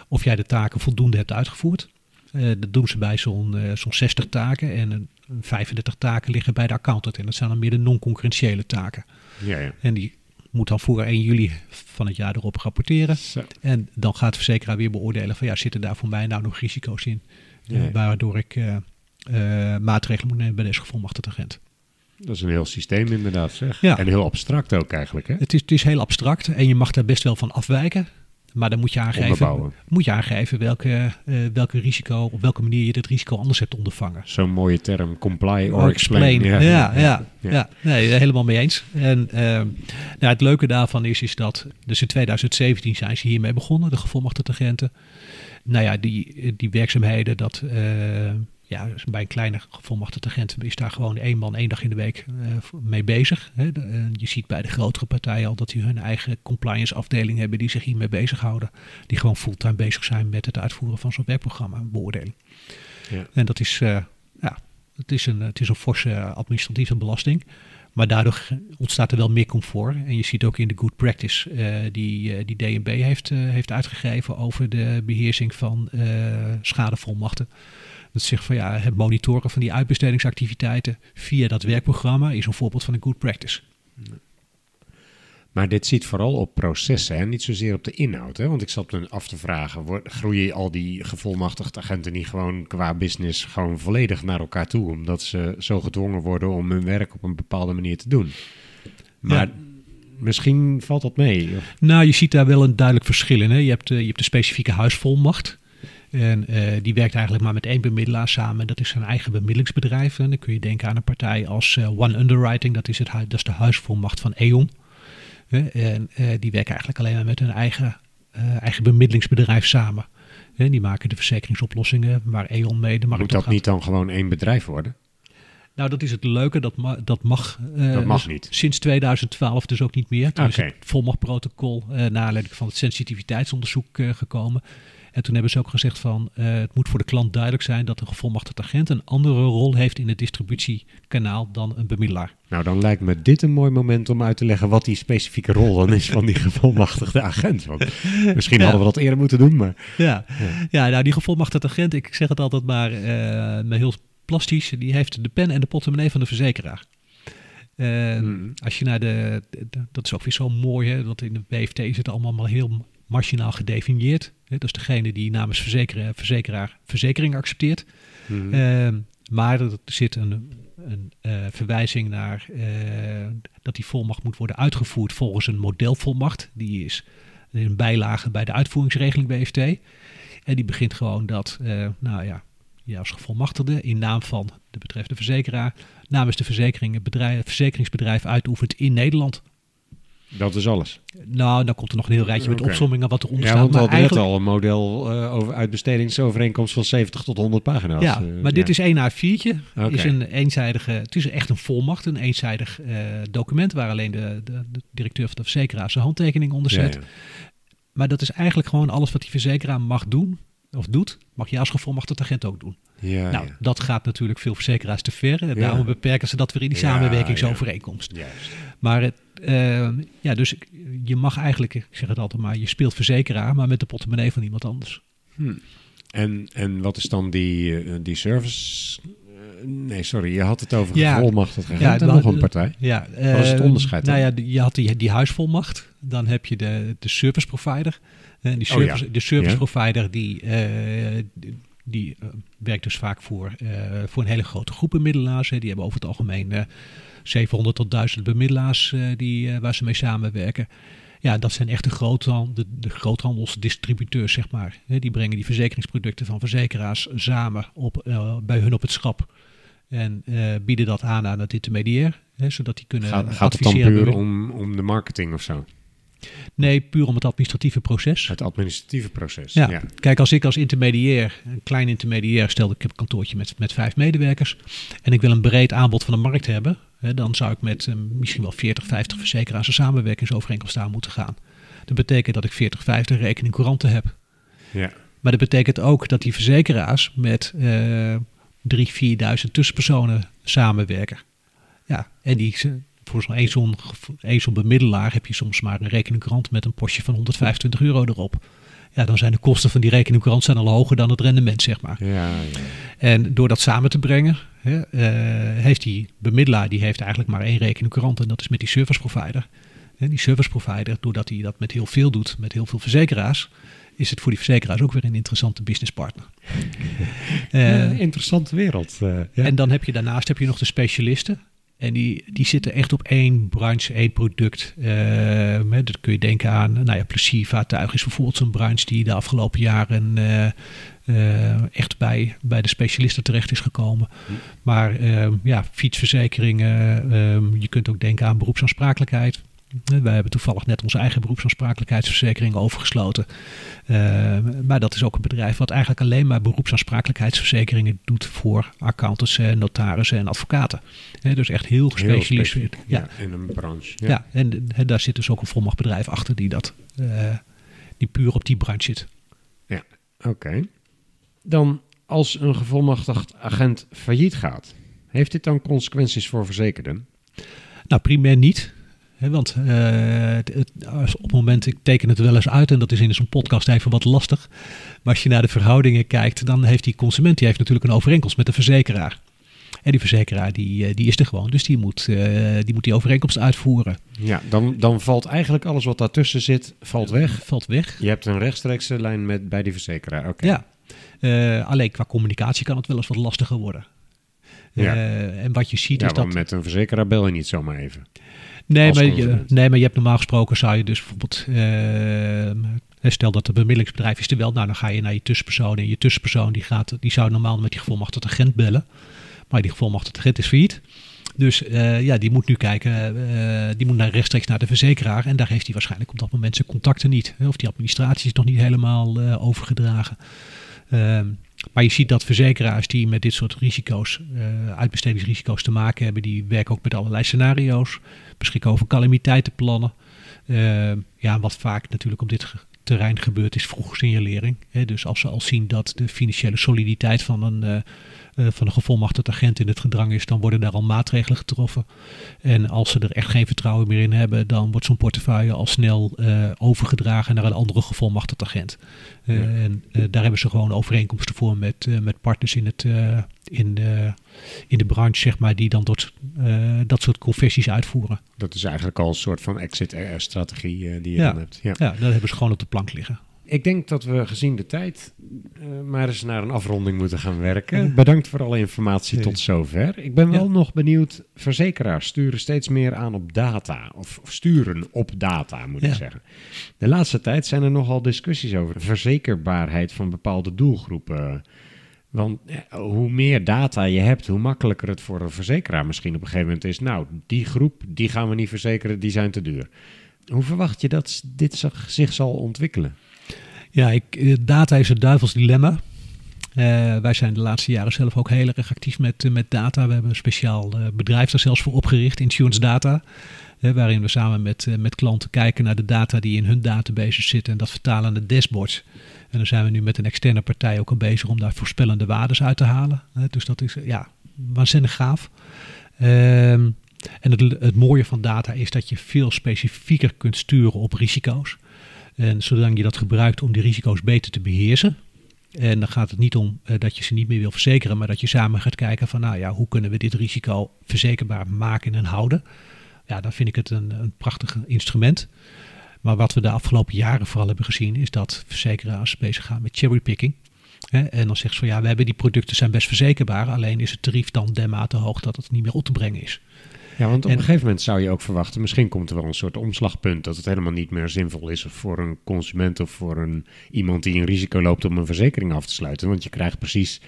of jij de taken voldoende hebt uitgevoerd. Eh, dat doen ze bij zo'n eh, zo'n 60 taken. En een 35 taken liggen bij de accountant. En dat zijn dan meer de non-concurrentiële taken. Ja, ja. En die moet dan voor 1 juli van het jaar erop rapporteren. Zo. En dan gaat de verzekeraar weer beoordelen van ja, zitten daar voor mij nou nog risico's in? Ja, ja. Eh, waardoor ik maatregelen moet nemen bij deze gevolmachtigde agent. Dat is een heel systeem inderdaad, zeg. Ja. En heel abstract ook eigenlijk, hè? Het is, het is heel abstract en je mag daar best wel van afwijken. Maar dan moet je aangeven, moet je aangeven welke, eh, welke risico, op welke manier je dit risico anders hebt ondervangen. Zo'n mooie term, comply or Or explain. Ja, ja, ja, Ja. Nee, helemaal mee eens. En ehm, nou, het leuke daarvan is, is dat, dus in 2017 zijn ze hiermee begonnen, de gevolmachtigde agenten. Nou ja, die, die werkzaamheden, dat, eh, ja, dus bij een kleine gevolmachtigde agent is daar gewoon één man één dag in de week eh, mee bezig. Hè. De- eh, je ziet bij de grotere partijen al dat die hun eigen compliance afdeling hebben die zich hiermee bezighouden. Die gewoon fulltime bezig zijn met het uitvoeren van zo'n werkprogramma, beoordeling. Ja. En dat is, eh, ja, het is een, het is een forse administratieve belasting. Maar daardoor ontstaat er wel meer comfort. En je ziet ook in de good practice die, die DNB heeft, heeft uitgegeven over de beheersing van schadevolmachten. Dat zegt van ja, het monitoren van die uitbestedingsactiviteiten via dat werkprogramma is een voorbeeld van een good practice. Maar dit ziet vooral op processen en niet zozeer op de inhoud. Hè? Want ik zat me af te vragen, groeien al die gevolmachtigde agenten niet gewoon qua business gewoon volledig naar elkaar toe? Omdat ze zo gedwongen worden om hun werk op een bepaalde manier te doen. Maar Ja. misschien valt dat mee. Of- Nou, je ziet daar wel een duidelijk verschil in. Hè? Je, hebt, eh, je hebt de specifieke huisvolmacht. En eh, die werkt eigenlijk maar met één bemiddelaar samen. En dat is zijn eigen bemiddelingsbedrijf. En dan kun je denken aan een partij als eh, One Underwriting. Dat is, het, dat is de huisvolmacht van E.ON. En eh, die werken eigenlijk alleen maar met hun eigen, eigen bemiddelingsbedrijf samen. Hè? Die maken de verzekeringsoplossingen waar E.ON mee de markt Moet dat gaat. niet dan gewoon één bedrijf worden? Nou, dat is het leuke. Dat, ma- dat mag. Dat mag niet. Sinds 2012 dus ook niet meer. Toen is het volmachtprotocol eh naar aanleiding van het sensitiviteitsonderzoek gekomen. En toen hebben ze ook gezegd van eh, het moet voor de klant duidelijk zijn dat een gevolmachtigd agent een andere rol heeft in het distributiekanaal dan een bemiddelaar. Nou, dan lijkt me dit een mooi moment om uit te leggen wat die specifieke rol dan is van die gevolmachtigde agent. Want misschien Ja. hadden we dat eerder moeten doen, maar Ja, ja. nou die gevolmagtigd agent, ik zeg het altijd maar, maar heel plastisch, die heeft de pen en de portemonnee van de verzekeraar. Eh, Mm. Als je naar de, dat is ook weer zo mooi, hè, want in de BFT het allemaal maar heel marginaal gedefinieerd. Hè, dat is degene die namens verzekeraar, verzekeraar verzekering accepteert. Mhm. Ehm, maar er zit een, een eh, verwijzing naar eh, dat die volmacht moet worden uitgevoerd volgens een modelvolmacht. Die is in een bijlage bij de uitvoeringsregeling BFT. En die begint gewoon dat, eh, nou ja, je als gevolmachtigde in naam van de betreffende verzekeraar namens de verzekering, het bedrijf, verzekeringsbedrijf uitoefent in Nederland. Dat is alles. Nou, dan komt er nog een heel rijtje met Oké. opsommingen wat eronder Ja, staat. want we hadden eigenlijk- al een model eh, over uitbestedingsovereenkomst van 70 tot 100 pagina's. Ja, Eh, maar dit ja. is één A4'tje. Oké. Is een eenzijdige, het is echt een volmacht, een eenzijdig eh, document waar alleen de, de, de directeur van de verzekeraar zijn handtekening onder Ja, zet. ja. Maar dat is eigenlijk gewoon alles wat die verzekeraar mag doen of doet, mag je als gevolmachtigd agent ook doen. Ja, nou, ja. dat gaat natuurlijk veel verzekeraars te ver. En Ja. daarom beperken ze dat weer in die Ja, samenwerkingsovereenkomst. Maar het, eh, ja, dus je mag eigenlijk, ik zeg het altijd maar, je speelt verzekeraar, maar met de portemonnee van iemand anders. En, en wat is dan die, eh, die service? eh, nee, sorry, je had het over Ja. gevolmachtigd agent Ja, en nog een partij. Ja, Wat is het eh, onderscheid Nou dan? ja, de- je had die, die huisvolmacht. Dan heb je de, de service provider. En die Oh ja. service, de service Ja. provider die, eh, die, die, eh, werkt dus vaak voor, eh, voor een hele grote groep bemiddelaars. Hè. Die hebben over het algemeen eh 700 tot 1000 bemiddelaars eh, die, eh, waar ze mee samenwerken. Ja, dat zijn echt de, groothan, de, de groothandelsdistributeurs, zeg maar. Die brengen die verzekeringsproducten van verzekeraars samen op, eh, bij hun op het schap. En bieden dat aan aan het intermediair, hè, zodat die kunnen Gaat, gaat het dan adviseren. puur om, om de marketing of zo? Nee, puur om het administratieve proces. Het administratieve proces. Ja. ja. Kijk, als ik als intermediair, een klein intermediair, stel ik heb een kantoortje met, met vijf medewerkers en ik wil een breed aanbod van de markt hebben, hè, dan zou ik met eh, misschien wel 40, 50 verzekeraars een samenwerkingsovereenkomst aan moeten gaan. Dat betekent dat ik 40, 50 rekening couranten heb. Ja. Maar dat betekent ook dat die verzekeraars met eh 3.000, 4.000 tussenpersonen samenwerken. Ja, en die, voor zo'n één zo'n gevo- één zo'n bemiddelaar heb je soms maar een rekeningkrant met een postje van 125 euro erop. Ja, dan zijn de kosten van die rekeningkrant zijn al hoger dan het rendement, zeg maar. Ja, ja. En door dat samen te brengen, hè, eh, heeft die bemiddelaar die heeft eigenlijk maar één rekeningkrant en dat is met die service provider. En die service provider, doordat hij dat met heel veel doet, met heel veel verzekeraars, is het voor die verzekeraars ook weer een interessante businesspartner. Eh, Ja, interessante wereld. eh, ja. En dan heb je daarnaast heb je nog de specialisten. En die, die zitten echt op één branche, één product. Uh, hè, dat kun je denken aan, nou ja, pleziervaartuig is bijvoorbeeld zo'n branche die de afgelopen jaren uh, uh, echt bij, bij de specialisten terecht is gekomen. Hm. Maar ja, fietsverzekeringen, je kunt ook denken aan beroepsaansprakelijkheid. Wij hebben toevallig net onze eigen beroepsaansprakelijkheidsverzekering overgesloten. Uh, maar dat is ook een bedrijf wat eigenlijk alleen maar beroepsaansprakelijkheidsverzekeringen doet voor accountants, notarissen en advocaten. dus echt heel gespecialiseerd. ja, in een branche. Ja, ja en, en, daar zit dus ook een volmachtbedrijf achter die, dat, uh, die puur op die branche zit. Ja, oké. Dan als een gevolmachtigd agent failliet gaat, heeft dit dan consequenties voor verzekerden? Nou, primair niet want uh, het, op het moment, ik teken het wel eens uit en dat is in zo'n podcast even wat lastig. Maar als je naar de verhoudingen kijkt, dan heeft die consument die heeft natuurlijk een overeenkomst met de verzekeraar. En die verzekeraar die, eh, die is er gewoon, dus die moet, uh, die, moet die overeenkomst uitvoeren. Ja, dan, dan valt eigenlijk alles wat daartussen zit, valt weg. Valt weg. Je hebt een rechtstreekse lijn met, bij die verzekeraar, oké. Ja, uh, alleen qua communicatie kan het wel eens wat lastiger worden. Ja. en wat je ziet ja, is dat... met een verzekeraar bel je niet zomaar even. Nee maar, je, nee, maar je hebt normaal gesproken zou je dus bijvoorbeeld... Uh, stel dat het bemiddelingsbedrijf is er wel. Nou, dan ga je naar je tussenpersoon. En je tussenpersoon die, gaat, die zou normaal met die gevolmachtigde agent bellen. Maar die gevolmachtigde agent is failliet. Dus uh, ja, die moet nu kijken, uh, die moet naar rechtstreeks naar de verzekeraar. En daar heeft hij waarschijnlijk op dat moment zijn contacten niet. Of die administratie is nog niet helemaal uh, overgedragen. Maar je ziet dat verzekeraars die met dit soort risico's, uh, uitbestedingsrisico's te maken hebben, die werken ook met allerlei scenario's, beschikken over calamiteitenplannen. Uh, ja, wat vaak natuurlijk op dit terrein gebeurt is vroege signalering. Dus als ze al zien dat de financiële soliditeit van een, uh, van een gevolmachtigd agent in het gedrang is, dan worden daar al maatregelen getroffen. En als ze er echt geen vertrouwen meer in hebben, dan wordt zo'n portefeuille al snel uh, overgedragen naar een andere gevolmachtigd agent. Ja. En daar hebben ze gewoon overeenkomsten voor met, met partners in, het, in, de, in de branche, zeg maar, die dan dat, dat soort confessies uitvoeren. Dat is eigenlijk al een soort van exit-strategie die je ja. dan hebt. Ja. ja, dat hebben ze gewoon op de plank liggen. Ik denk dat we gezien de tijd uh, maar eens naar een afronding moeten gaan werken. Bedankt voor alle informatie tot zover. Ik ben wel ja. nog benieuwd, verzekeraars sturen steeds meer aan op data. Of, of sturen op data, moet ja. ik zeggen. De laatste tijd zijn er nogal discussies over de verzekerbaarheid van bepaalde doelgroepen. Want ja, hoe meer data je hebt, hoe makkelijker het voor een verzekeraar misschien op een gegeven moment is. Nou, die groep, die gaan we niet verzekeren, die zijn te duur. Hoe verwacht je dat dit zich zal ontwikkelen? Ja, ik, data is het duivels dilemma. Uh, wij zijn de laatste jaren zelf ook heel erg actief met, uh, met data. We hebben een speciaal uh, bedrijf daar zelfs voor opgericht, Insurance Data. waarin we samen met, met klanten kijken naar de data die in hun databases zitten en dat vertalen naar dashboards. En dan zijn we nu met een externe partij ook al bezig om daar voorspellende waardes uit te halen. dus dat is ja, waanzinnig gaaf. Ehm, en het, het mooie van data is dat je veel specifieker kunt sturen op risico's. En zolang je dat gebruikt om die risico's beter te beheersen. En dan gaat het niet om uh, dat je ze niet meer wil verzekeren, maar dat je samen gaat kijken van, nou ja, hoe kunnen we dit risico verzekerbaar maken en houden. Ja, dan vind ik het een, een prachtig instrument. Maar wat we de afgelopen jaren vooral hebben gezien, is dat verzekeraars bezig gaan met cherrypicking. En dan zegt ze van ja, we hebben die producten zijn best verzekerbaar, alleen is het tarief dan dermate hoog dat het niet meer op te brengen is. Ja, want op en, een gegeven moment zou je ook verwachten, misschien komt er wel een soort omslagpunt dat het helemaal niet meer zinvol is voor een consument of voor een, iemand die een risico loopt om een verzekering af te sluiten. Want je krijgt precies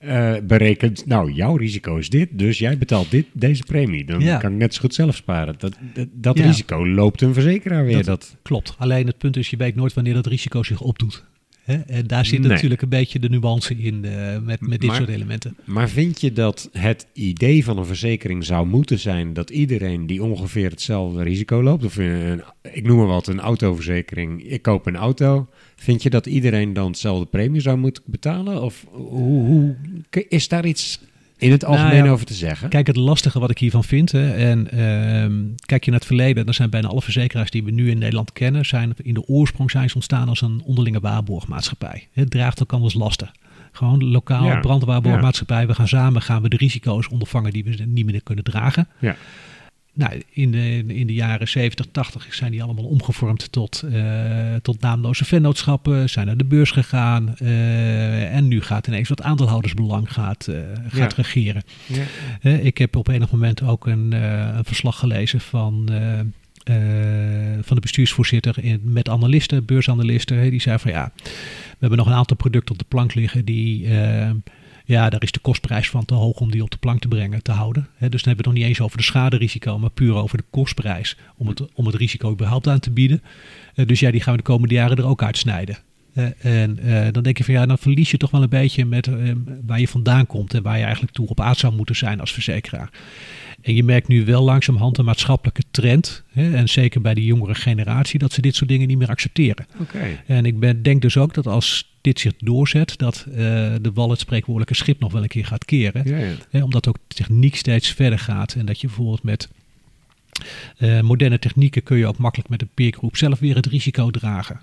uh, berekend, nou, jouw risico is dit, dus jij betaalt dit, deze premie. Dan ja. kan ik net zo goed zelf sparen. Dat, dat, dat ja. risico loopt een verzekeraar weer. Dat, dat, Klopt. Alleen het punt is, je weet nooit wanneer dat risico zich opdoet. Hè? En daar zit nee. natuurlijk een beetje de nuance in uh, met, met dit maar, soort elementen. Maar vind je dat het idee van een verzekering zou moeten zijn dat iedereen die ongeveer hetzelfde risico loopt, of een, ik noem maar wat, een autoverzekering, ik koop een auto, vind je dat iedereen dan hetzelfde premie zou moeten betalen? Of hoe, hoe is daar iets in het algemeen nou ja, over te zeggen? Kijk, het lastige wat ik hiervan vind, hè, en uh, kijk je naar het verleden, dan zijn bijna alle verzekeraars die we nu in Nederland kennen, zijn in de oorsprong zijn ze ontstaan als een onderlinge waarborgmaatschappij. Het draagt ook anders lasten. Gewoon lokaal ja. brandwaarborgmaatschappij. Ja. We gaan samen gaan we de risico's ondervangen die we niet meer kunnen dragen. Ja. Nou, in, de, in de jaren 70, 80 zijn die allemaal omgevormd tot, eh, tot naamloze vennootschappen, zijn naar de beurs gegaan. eh, en nu gaat ineens wat aandeelhoudersbelang gaat, eh, gaat Ja. regeren. Ja. Ik heb op enig moment ook een, een verslag gelezen van, van de bestuursvoorzitter in, met analisten, beursanalisten. die zei van ja, we hebben nog een aantal producten op de plank liggen die... ja, daar is de kostprijs van te hoog om die op de plank te brengen, te houden. Dus dan hebben we het nog niet eens over de schaderisico, maar puur over de kostprijs om het, om het risico überhaupt aan te bieden. Eh, dus ja, die gaan we de komende jaren er ook uitsnijden. Eh, en eh, dan denk je van ja, dan verlies je toch wel een beetje met waar je vandaan komt en waar je eigenlijk toe op aard zou moeten zijn als verzekeraar. En je merkt nu wel langzamerhand een maatschappelijke trend, hè, en zeker bij de jongere generatie, dat ze dit soort dingen niet meer accepteren. Oké. En ik ben, denk dus ook dat als dit zich doorzet, dat eh, de wal het spreekwoordelijke schip nog wel een keer gaat keren. Ja, ja. Hè, omdat ook de techniek steeds verder gaat. En dat je bijvoorbeeld met eh, moderne technieken kun je ook makkelijk met een peergroep zelf weer het risico dragen.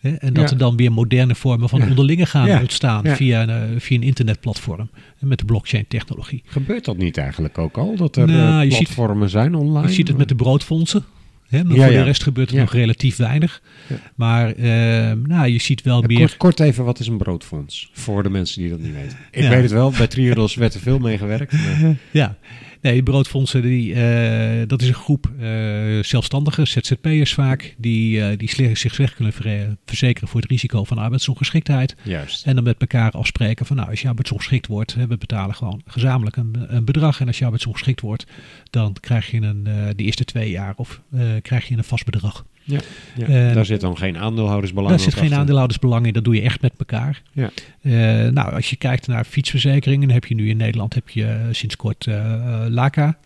Hè, en dat Ja. er dan weer moderne vormen van Ja. onderlinge gaan Ja. ontstaan via, een, eh, via een internetplatform. En met de blockchain technologie. Gebeurt dat niet eigenlijk ook al? Dat er Nou, ziet- platformen zijn online? Je ziet het met de broodfondsen. Hè, maar Ja, voor de rest gebeurt er nog relatief weinig. Maar eh, nou, je ziet wel meer... kort, kort even, wat is een broodfonds? Voor de mensen die dat niet weten. Ik weet het wel, bij Triodos werd er veel mee gewerkt. maar- Ja, nee, broodfondsen, die, eh, dat is een groep eh zelfstandigen, ZZP'ers vaak, die, eh, die zich slecht kunnen ver- verzekeren voor het risico van arbeidsongeschiktheid. Juist. En dan met elkaar afspreken van, nou, als je arbeidsongeschikt wordt, we betalen gewoon gezamenlijk een, een bedrag. En als je arbeidsongeschikt wordt, dan krijg je een, de eerste twee jaar of krijg je een vast bedrag. Ja, ja. En- daar zit dan geen aandeelhoudersbelang Daar zit geen achter. aandeelhoudersbelang in, dat doe je echt met elkaar. Ja. Eh, nou, als je kijkt naar fietsverzekeringen, heb je nu in Nederland heb je eh, sinds kort eh eh, LACA.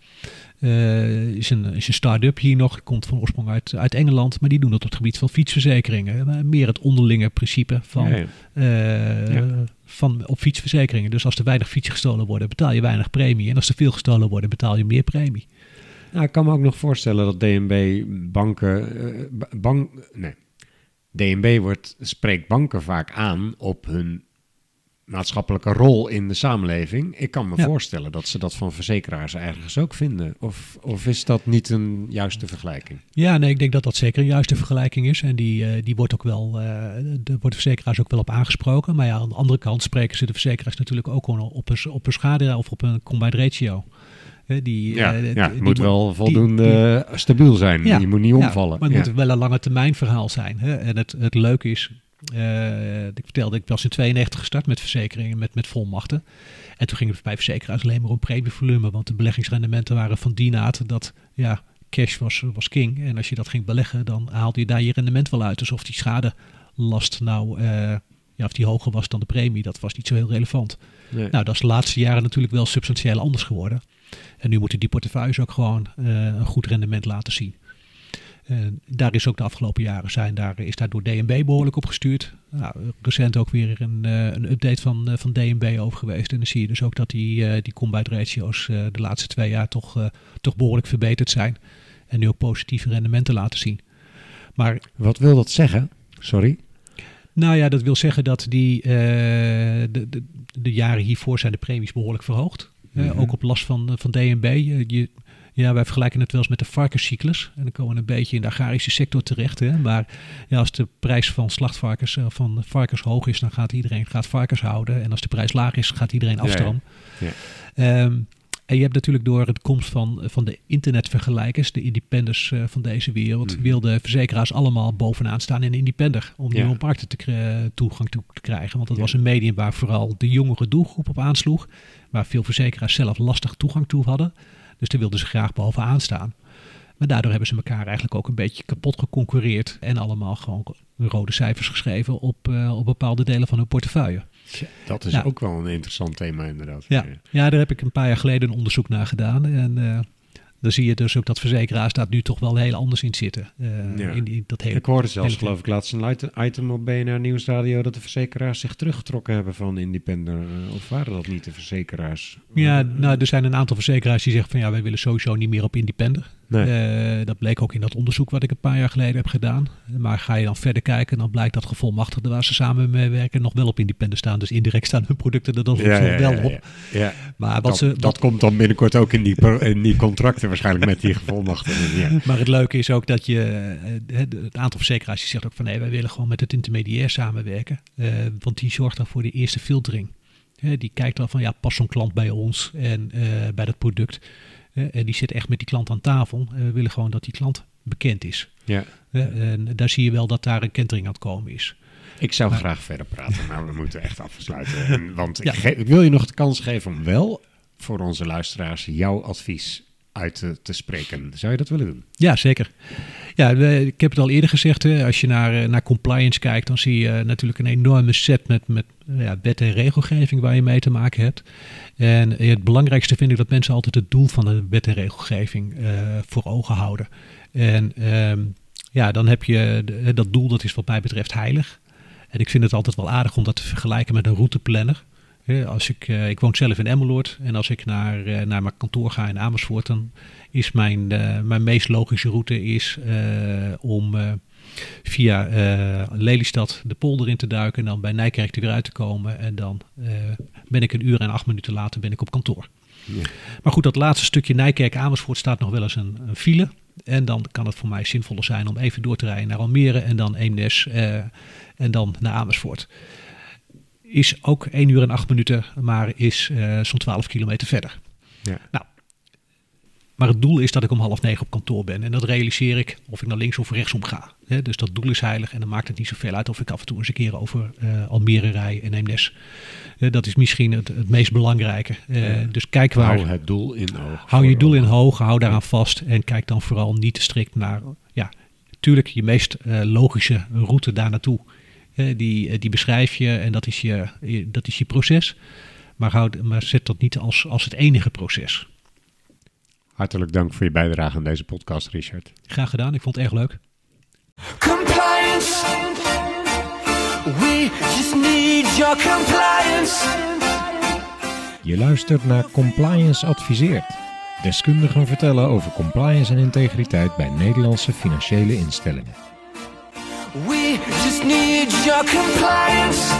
Is een, is een start-up hier nog, komt van oorsprong uit, uit Engeland, maar die doen dat op het gebied van fietsverzekeringen. Meer het onderlinge principe van, Ja. van op fietsverzekeringen. Dus als er weinig fietsen gestolen worden, betaal je weinig premie. En als er veel gestolen worden, betaal je meer premie. Nou, ik kan me ook nog voorstellen dat DNB banken... eh, ba- bank, nee. DNB wordt, spreekt banken vaak aan op hun maatschappelijke rol in de samenleving. Ik kan me Ja. voorstellen dat ze dat van verzekeraars ergens ook vinden. Of, of is dat niet een juiste vergelijking? Ja, nee, ik denk dat dat zeker een juiste vergelijking is. En die, eh, die wordt ook wel, eh daar wordt de verzekeraars ook wel op aangesproken. Maar ja, aan de andere kant spreken ze de verzekeraars natuurlijk ook gewoon op een, op een schade of op een combined ratio. Die, Ja, eh, het moet mo- wel die- voldoende stabiel zijn. Ja, Je moet niet ja, omvallen. maar het moet wel een lange termijn verhaal zijn. Hè? En het, het leuke is, eh, ik vertelde, ik was in 92 gestart met verzekeringen, met, met volmachten. En toen ging het bij verzekeraars alleen maar om premievolume, want de beleggingsrendementen waren van die naad dat, ja, cash was, was king. En als je dat ging beleggen, dan haalde je daar je rendement wel uit. Dus of die schadelast nou, eh, ja, of die hoger was dan de premie, dat was niet zo heel relevant. Nee. Nou, dat is de laatste jaren natuurlijk wel substantieel anders geworden. En nu moeten die portefeuilles ook gewoon eh, een goed rendement laten zien. En daar is ook de afgelopen jaren zijn, daar is daar door DNB behoorlijk op gestuurd. Nou, recent ook weer een, eh, een update van, eh, van DNB over geweest. En dan zie je dus ook dat die, eh die combined ratio's eh, de laatste twee jaar toch, eh, toch behoorlijk verbeterd zijn. En nu ook positieve rendementen laten zien. Maar Wat wil dat zeggen? Sorry. nou ja, dat wil zeggen dat die, eh, de, de, de jaren hiervoor zijn de premies behoorlijk verhoogd. Eh, Mhm. ook op last van, van DNB. Je, je- ja, wij vergelijken het wel eens met de varkenscyclus. En dan komen we een beetje in de agrarische sector terecht. Hè? Maar ja, als de prijs van slachtvarkens, eh, van varkens hoog is, dan gaat iedereen gaat varkens houden. En als de prijs laag is, gaat iedereen Ja, afstromen. ja. Ehm, en je hebt natuurlijk door de komst van, van de internetvergelijkers, de independers eh, van deze wereld, Mhm. wilden verzekeraars allemaal bovenaan staan in independer. Om Ja. nieuwe markten te toegang toe te krijgen. Want dat was een medium waar vooral de jongere doelgroep op aansloeg. Waar veel verzekeraars zelf lastig toegang toe hadden. Dus daar wilden ze graag bovenaan staan. Maar daardoor hebben ze elkaar eigenlijk ook een beetje kapot geconcurreerd. En allemaal gewoon rode cijfers geschreven op, eh, op bepaalde delen van hun portefeuille. Dat is ook wel een interessant thema inderdaad. Ja, ja, daar heb ik een paar jaar geleden een onderzoek naar gedaan. En eh, dan zie je dus ook dat verzekeraars daar nu toch wel heel anders in zitten. Eh, Ja. in die, dat hele, Ik hoorde zelfs, hele- geloof ik, laatst een ite- item op BNR Nieuwsradio dat de verzekeraars zich teruggetrokken hebben van Independer. Eh, Of waren dat niet de verzekeraars? Ja, nou, er zijn een aantal verzekeraars die zeggen van ja, wij willen sowieso niet meer op independer. Nee. Eh, dat bleek ook in dat onderzoek wat ik een paar jaar geleden heb gedaan. Maar ga je dan verder kijken, dan blijkt dat gevolmachtigden waar ze samen mee werken nog wel op independent staan. Dus indirect staan hun producten er dan Ja, ja, wel ja, op. ja. Ja. Maar, wat Dat, ze, dat komt dan binnenkort ook in die, in die contracten waarschijnlijk met die gevolmachtigden. Maar het leuke is ook dat je eh, het aantal verzekeraars die zegt ook van nee, wij willen gewoon met het intermediair samenwerken. Eh, want die zorgt dan voor de eerste filtering. Die kijkt dan van ja, past zo'n klant bij ons en bij dat product. Eh, en die zit echt met die klant aan tafel. En we willen gewoon dat die klant bekend is. Ja. Eh, en daar zie je wel dat daar een kentering aan het komen is. Ik zou graag verder praten, maar we moeten echt afsluiten. En, want Ja. ik, ik wil je nog de kans geven om wel voor onze luisteraars jouw advies uit te, spreken. Zou je dat willen doen? Ja, zeker. Ja, ik heb het al eerder gezegd. Hè, als je naar, eh, naar compliance kijkt, dan zie je natuurlijk een enorme set met, met eh, ja, wet en regelgeving waar je mee te maken hebt. En eh, het belangrijkste vind ik dat mensen altijd het doel van de wet en regelgeving eh, voor ogen houden. En ehm, ja, dan heb je dat doel, dat is wat mij betreft heilig. En ik vind het altijd wel aardig om dat te vergelijken met een routeplanner. Als ik, eh, ik woon zelf in Emmeloord en als ik naar, eh, naar mijn kantoor ga in Amersfoort, dan is mijn, eh, mijn meest logische route is, om via eh, Lelystad de polder in te duiken en dan bij Nijkerk er weer uit te komen. En dan ben ik een uur en acht minuten later ben ik op kantoor. Maar goed, dat laatste stukje Nijkerk-Amersfoort staat nog wel eens een, een file. En dan kan het voor mij zinvoller zijn om even door te rijden naar Almere en dan Eemnes en dan naar Amersfoort. Is ook 1 uur en 8 minuten, maar is eh, zo'n 12 kilometer verder. Ja. Nou, maar het doel is dat ik om half negen op kantoor ben. En dat realiseer ik of ik naar links of rechtsom ga. Dus dat doel is heilig en dan maakt het niet zoveel uit of ik af en toe eens een keer over eh, Almere rij en Eemnes. Dat is misschien het, het meest belangrijke. Eh, Dus kijk waar, Hou het doel in oog. Hou je doel in hoog, hou daaraan vast en kijk dan vooral niet te strikt naar, ja, natuurlijk je meest logische route daar naartoe. Eh, die, eh, die beschrijf je en dat is je, je- dat is je proces. Maar, houd, maar zet dat niet als, als het enige proces. Hartelijk dank voor je bijdrage aan deze podcast, Richard. Graag gedaan, ik vond het erg leuk. Compliance. We just need your compliance. Je luistert naar Compliance Adviseert. Deskundigen vertellen over compliance en integriteit bij Nederlandse financiële instellingen. We just need your compliance.